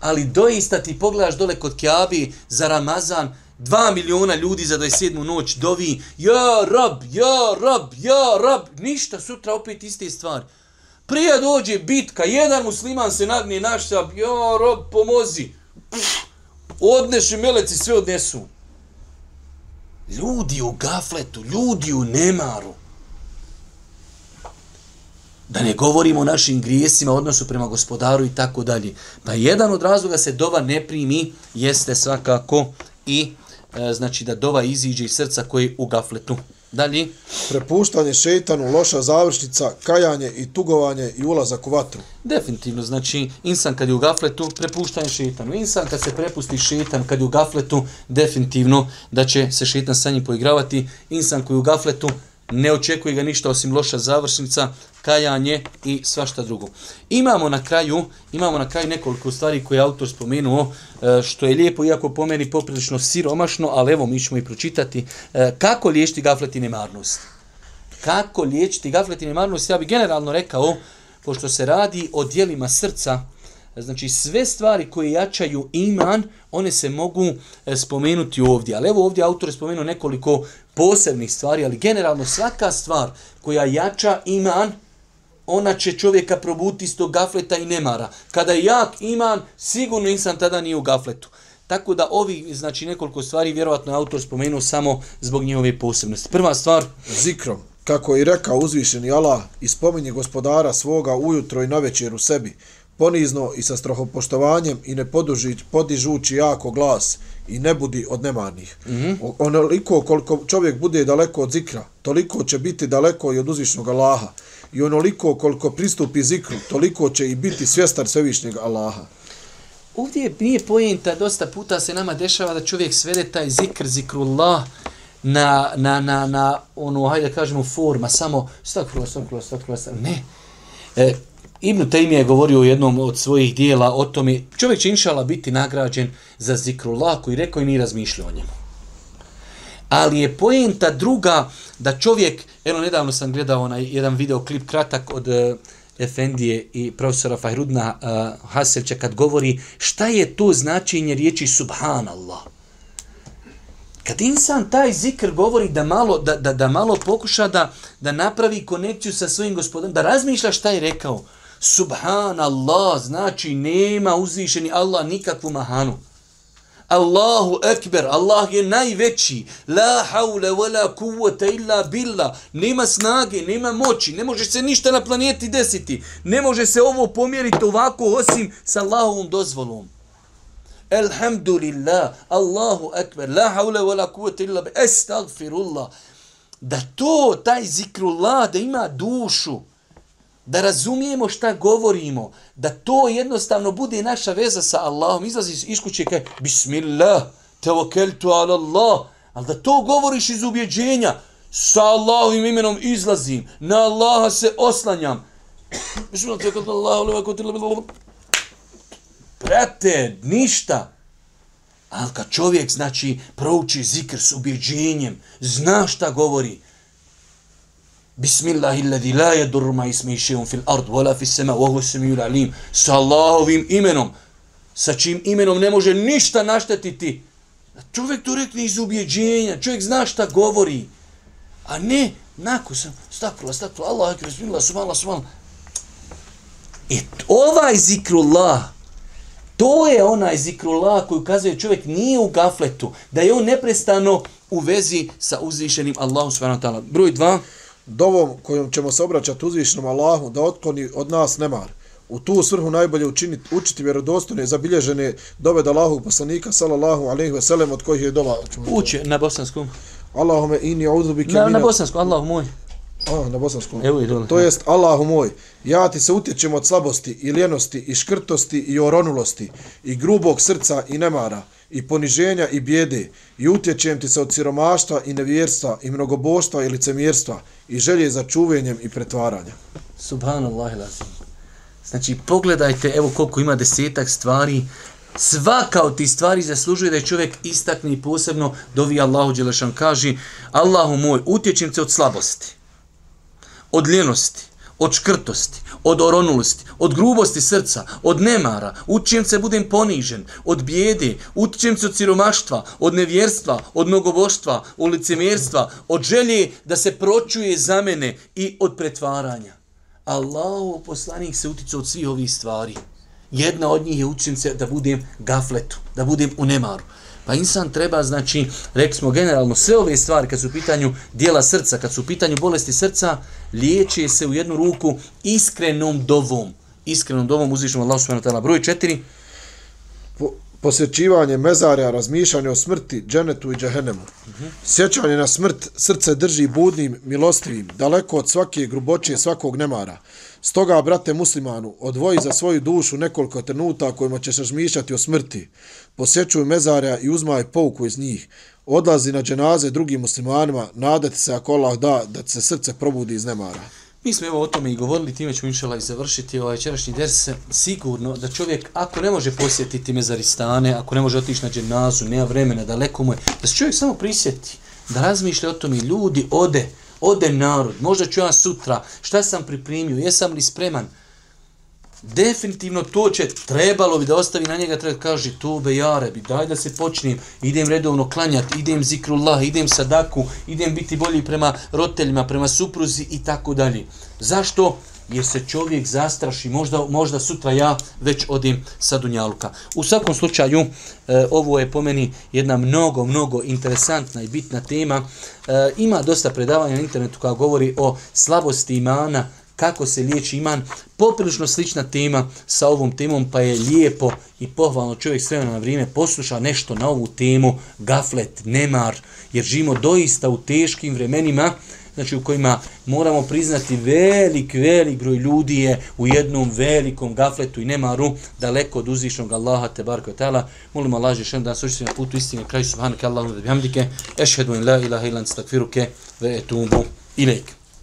Ali doista ti pogledaš dole kod Kjabi za Ramazan, dva miliona ljudi za 27. noć dovi, ja rab, ja rab, ja rab, ništa, sutra opet iste stvari. Prije dođe bitka, jedan musliman se nagne naš sab, ja rob, pomozi. Pff, odneši meleci, sve odnesu. Ljudi u gafletu, ljudi u nemaru. Da ne govorimo o našim grijesima, odnosu prema gospodaru i tako dalje. Pa jedan od razloga se dova ne primi jeste svakako i e, znači da dova iziđe iz srca koji je u gafletu. Dalje. Prepuštanje šeitanu, loša završnica, kajanje i tugovanje i ulazak u vatru. Definitivno, znači, insan kad je u gafletu, prepuštanje šetanu. Insan kad se prepusti šetan, kad je u gafletu, definitivno da će se šetan sa njim poigravati. Insan koji je u gafletu, ne očekuje ga ništa osim loša završnica, kajanje i svašta drugo. Imamo na kraju, imamo na kraju nekoliko stvari koje je autor spomenuo, e, što je lijepo, iako po meni poprilično siromašno, ali evo mi ćemo i pročitati. E, kako liječiti gaflet i nemarnost? kako liječiti gaflet i nemarnost, ja bih generalno rekao, pošto se radi o dijelima srca, znači sve stvari koje jačaju iman, one se mogu e, spomenuti ovdje. Ali evo ovdje autor je spomenuo nekoliko posebnih stvari, ali generalno svaka stvar koja jača iman, ona će čovjeka probuti iz tog gafleta i nemara. Kada je jak iman, sigurno insan tada nije u gafletu. Tako da ovi, znači nekoliko stvari, vjerovatno je autor spomenuo samo zbog njihove posebnosti. Prva stvar, Zikrom, kako je rekao uzvišeni Allah, ispominje gospodara svoga ujutro i navečer u sebi, ponizno i sa strohopoštovanjem i ne poduži, podižući jako glas i ne budi od nemarnih. Mm -hmm. Onoliko koliko čovjek bude daleko od zikra, toliko će biti daleko i od uzvišnog Allaha. I onoliko koliko pristupi zikru, toliko će i biti svjestar svevišnjeg Allaha. Ovdje je- nije pojenta, dosta puta se nama dešava da čovjek svede taj zikr, zikrullah, na, na, na, na ono, hajde da kažemo, forma, samo stakfirullah, stakfirullah, stakfirullah, ne. E, Ibn Taymi je govorio u jednom od svojih dijela o tome, čovjek će inšala biti nagrađen za zikrullah koji rekao i nije razmišljao o njemu. Ali je poenta druga da čovjek, eno nedavno sam gledao onaj jedan videoklip kratak od uh, Efendije i profesora Fahrudna uh, Haselća kad govori šta je to značenje riječi subhanallah. Kad insan taj zikr govori da malo, da, da, da malo pokuša da, da napravi konekciju sa svojim gospodom, da razmišlja šta je rekao. Subhanallah znači nema uzvišeni Allah nikakvu mahanu. Allahu ekber, Allah je najveći. La haule wala kuvvete illa billah. Nema snage, nema moći, ne može se ništa na planeti desiti. Ne može se ovo pomjeriti ovako osim sa Allahovom dozvolom. Elhamdulillah, Allahu ekber, la haule wala kuvvete illa billah. Estagfirullah. Da to, taj zikrullah, da ima dušu da razumijemo šta govorimo, da to jednostavno bude naša veza sa Allahom, izlazi iz kuće kaj, bismillah, tevokeltu ala Allah, ali da to govoriš iz ubjeđenja, sa Allahovim imenom izlazim, na Allaha se oslanjam, bismillah, tevokeltu ala Allah, Brate, ništa. Ali kad čovjek, znači, prouči zikr s ubjeđenjem, zna šta govori, Bismillahilladzi la yadur ma ismi shay'un fil ard wala fis sama wa huwa as-sami'ul alim. Sa Allahovim imenom, sa čim imenom ne može ništa naštetiti. Čovjek to rekne iz ubjeđenja, čovjek zna šta govori. A ne, nakon sam, stakla, stakla, Allah, bismillah, subhanallah, subhanallah. I ovaj zikrullah, To je onaj zikrullah koji ukazuje čovjek nije u gafletu, da je on neprestano u vezi sa uzvišenim Allahom s.w.t. Broj 2. Dovom kojom ćemo se obraćati uzvišenom Allahu da otkloni od nas nemar. U tu svrhu najbolje učiniti, učiti vjerodostojne zabilježene dove da Allahu poslanika sallallahu alejhi ve sellem od kojih je dova. Uči na bosanskom. Allahume inni a'udhu bika Na, na bosanskom, Allahu moj. A, na bosanskom. Evo i dole. To jest, Allahu moj, ja ti se utječem od slabosti i ljenosti i škrtosti i oronulosti i grubog srca i nemara i poniženja i bijede i utječem ti se od siromaštva i nevjerstva i mnogoboštva i licemjerstva i želje za čuvenjem i pretvaranjem. Subhanallah ilazim. Znači, pogledajte, evo koliko ima desetak stvari. Svaka od tih stvari zaslužuje da je čovjek istakni posebno dovi Allahu Đelešan. Kaže, Allahu moj, utječem se od slabosti od ljenosti, od škrtosti, od oronulosti, od grubosti srca, od nemara, učijem se budem ponižen, od bijede, učijem se od siromaštva, od nevjerstva, od mnogoboštva, od licemjerstva, od želje da se pročuje za mene i od pretvaranja. Allahov poslanik se utiče od svih ovih stvari. Jedna od njih je učim se da budem gafletu, da budem u nemaru. Pa insan treba, znači, rekli smo generalno, sve ove stvari kad su u pitanju dijela srca, kad su u pitanju bolesti srca, liječe se u jednu ruku iskrenom dovom. Iskrenom dovom uzvišemo Allah subhanahu wa ta'ala. Broj četiri. Posjećivanje mezarja, razmišljanje o smrti, dženetu i džehennemu. Sjećanje na smrt srce drži budnim, milostivim, daleko od svake grubočije, svakog nemara. Stoga, brate muslimanu, odvoji za svoju dušu nekoliko trenuta kojima ćeš razmišljati o smrti. Posjećuj mezarja i uzmaj pouku iz njih. Odlazi na dženaze drugim muslimanima, nadati se ako Allah da, da se srce probudi iz nemara. Mi smo evo o tome i govorili, time ćemo inšala i završiti ovaj večerašnji ders. Sigurno da čovjek, ako ne može posjetiti mezaristane, ako ne može otići na dženazu, nema vremena, daleko mu je, da se čovjek samo prisjeti, da razmišlja o tome, ljudi ode, ode narod, možda ću ja sutra, šta sam pripremio, jesam li spreman, definitivno to će trebalo bi da ostavi na njega, treba kaže to be jare bi, daj da se počnem, idem redovno klanjati, idem zikrullah, idem sadaku, idem biti bolji prema roditeljima, prema supruzi i tako dalje. Zašto? Jer se čovjek zastraši, možda, možda sutra ja već odim sa Dunjaluka. U svakom slučaju, e, ovo je po meni jedna mnogo, mnogo interesantna i bitna tema. E, ima dosta predavanja na internetu koja govori o slabosti imana, kako se liječi iman, poprilično slična tema sa ovom temom, pa je lijepo i pohvalno čovjek sve na vrijeme posluša nešto na ovu temu, gaflet, nemar, jer živimo doista u teškim vremenima, znači u kojima moramo priznati velik, velik broj ljudi je u jednom velikom gafletu i nemaru daleko od uzvišnog Allaha te barko i tala. Molimo Allah že da nas na putu istine, kraju subhanaka Allahum da bihamdike, ešhedu in la ilaha ilan stakfiruke ve etubu ilike.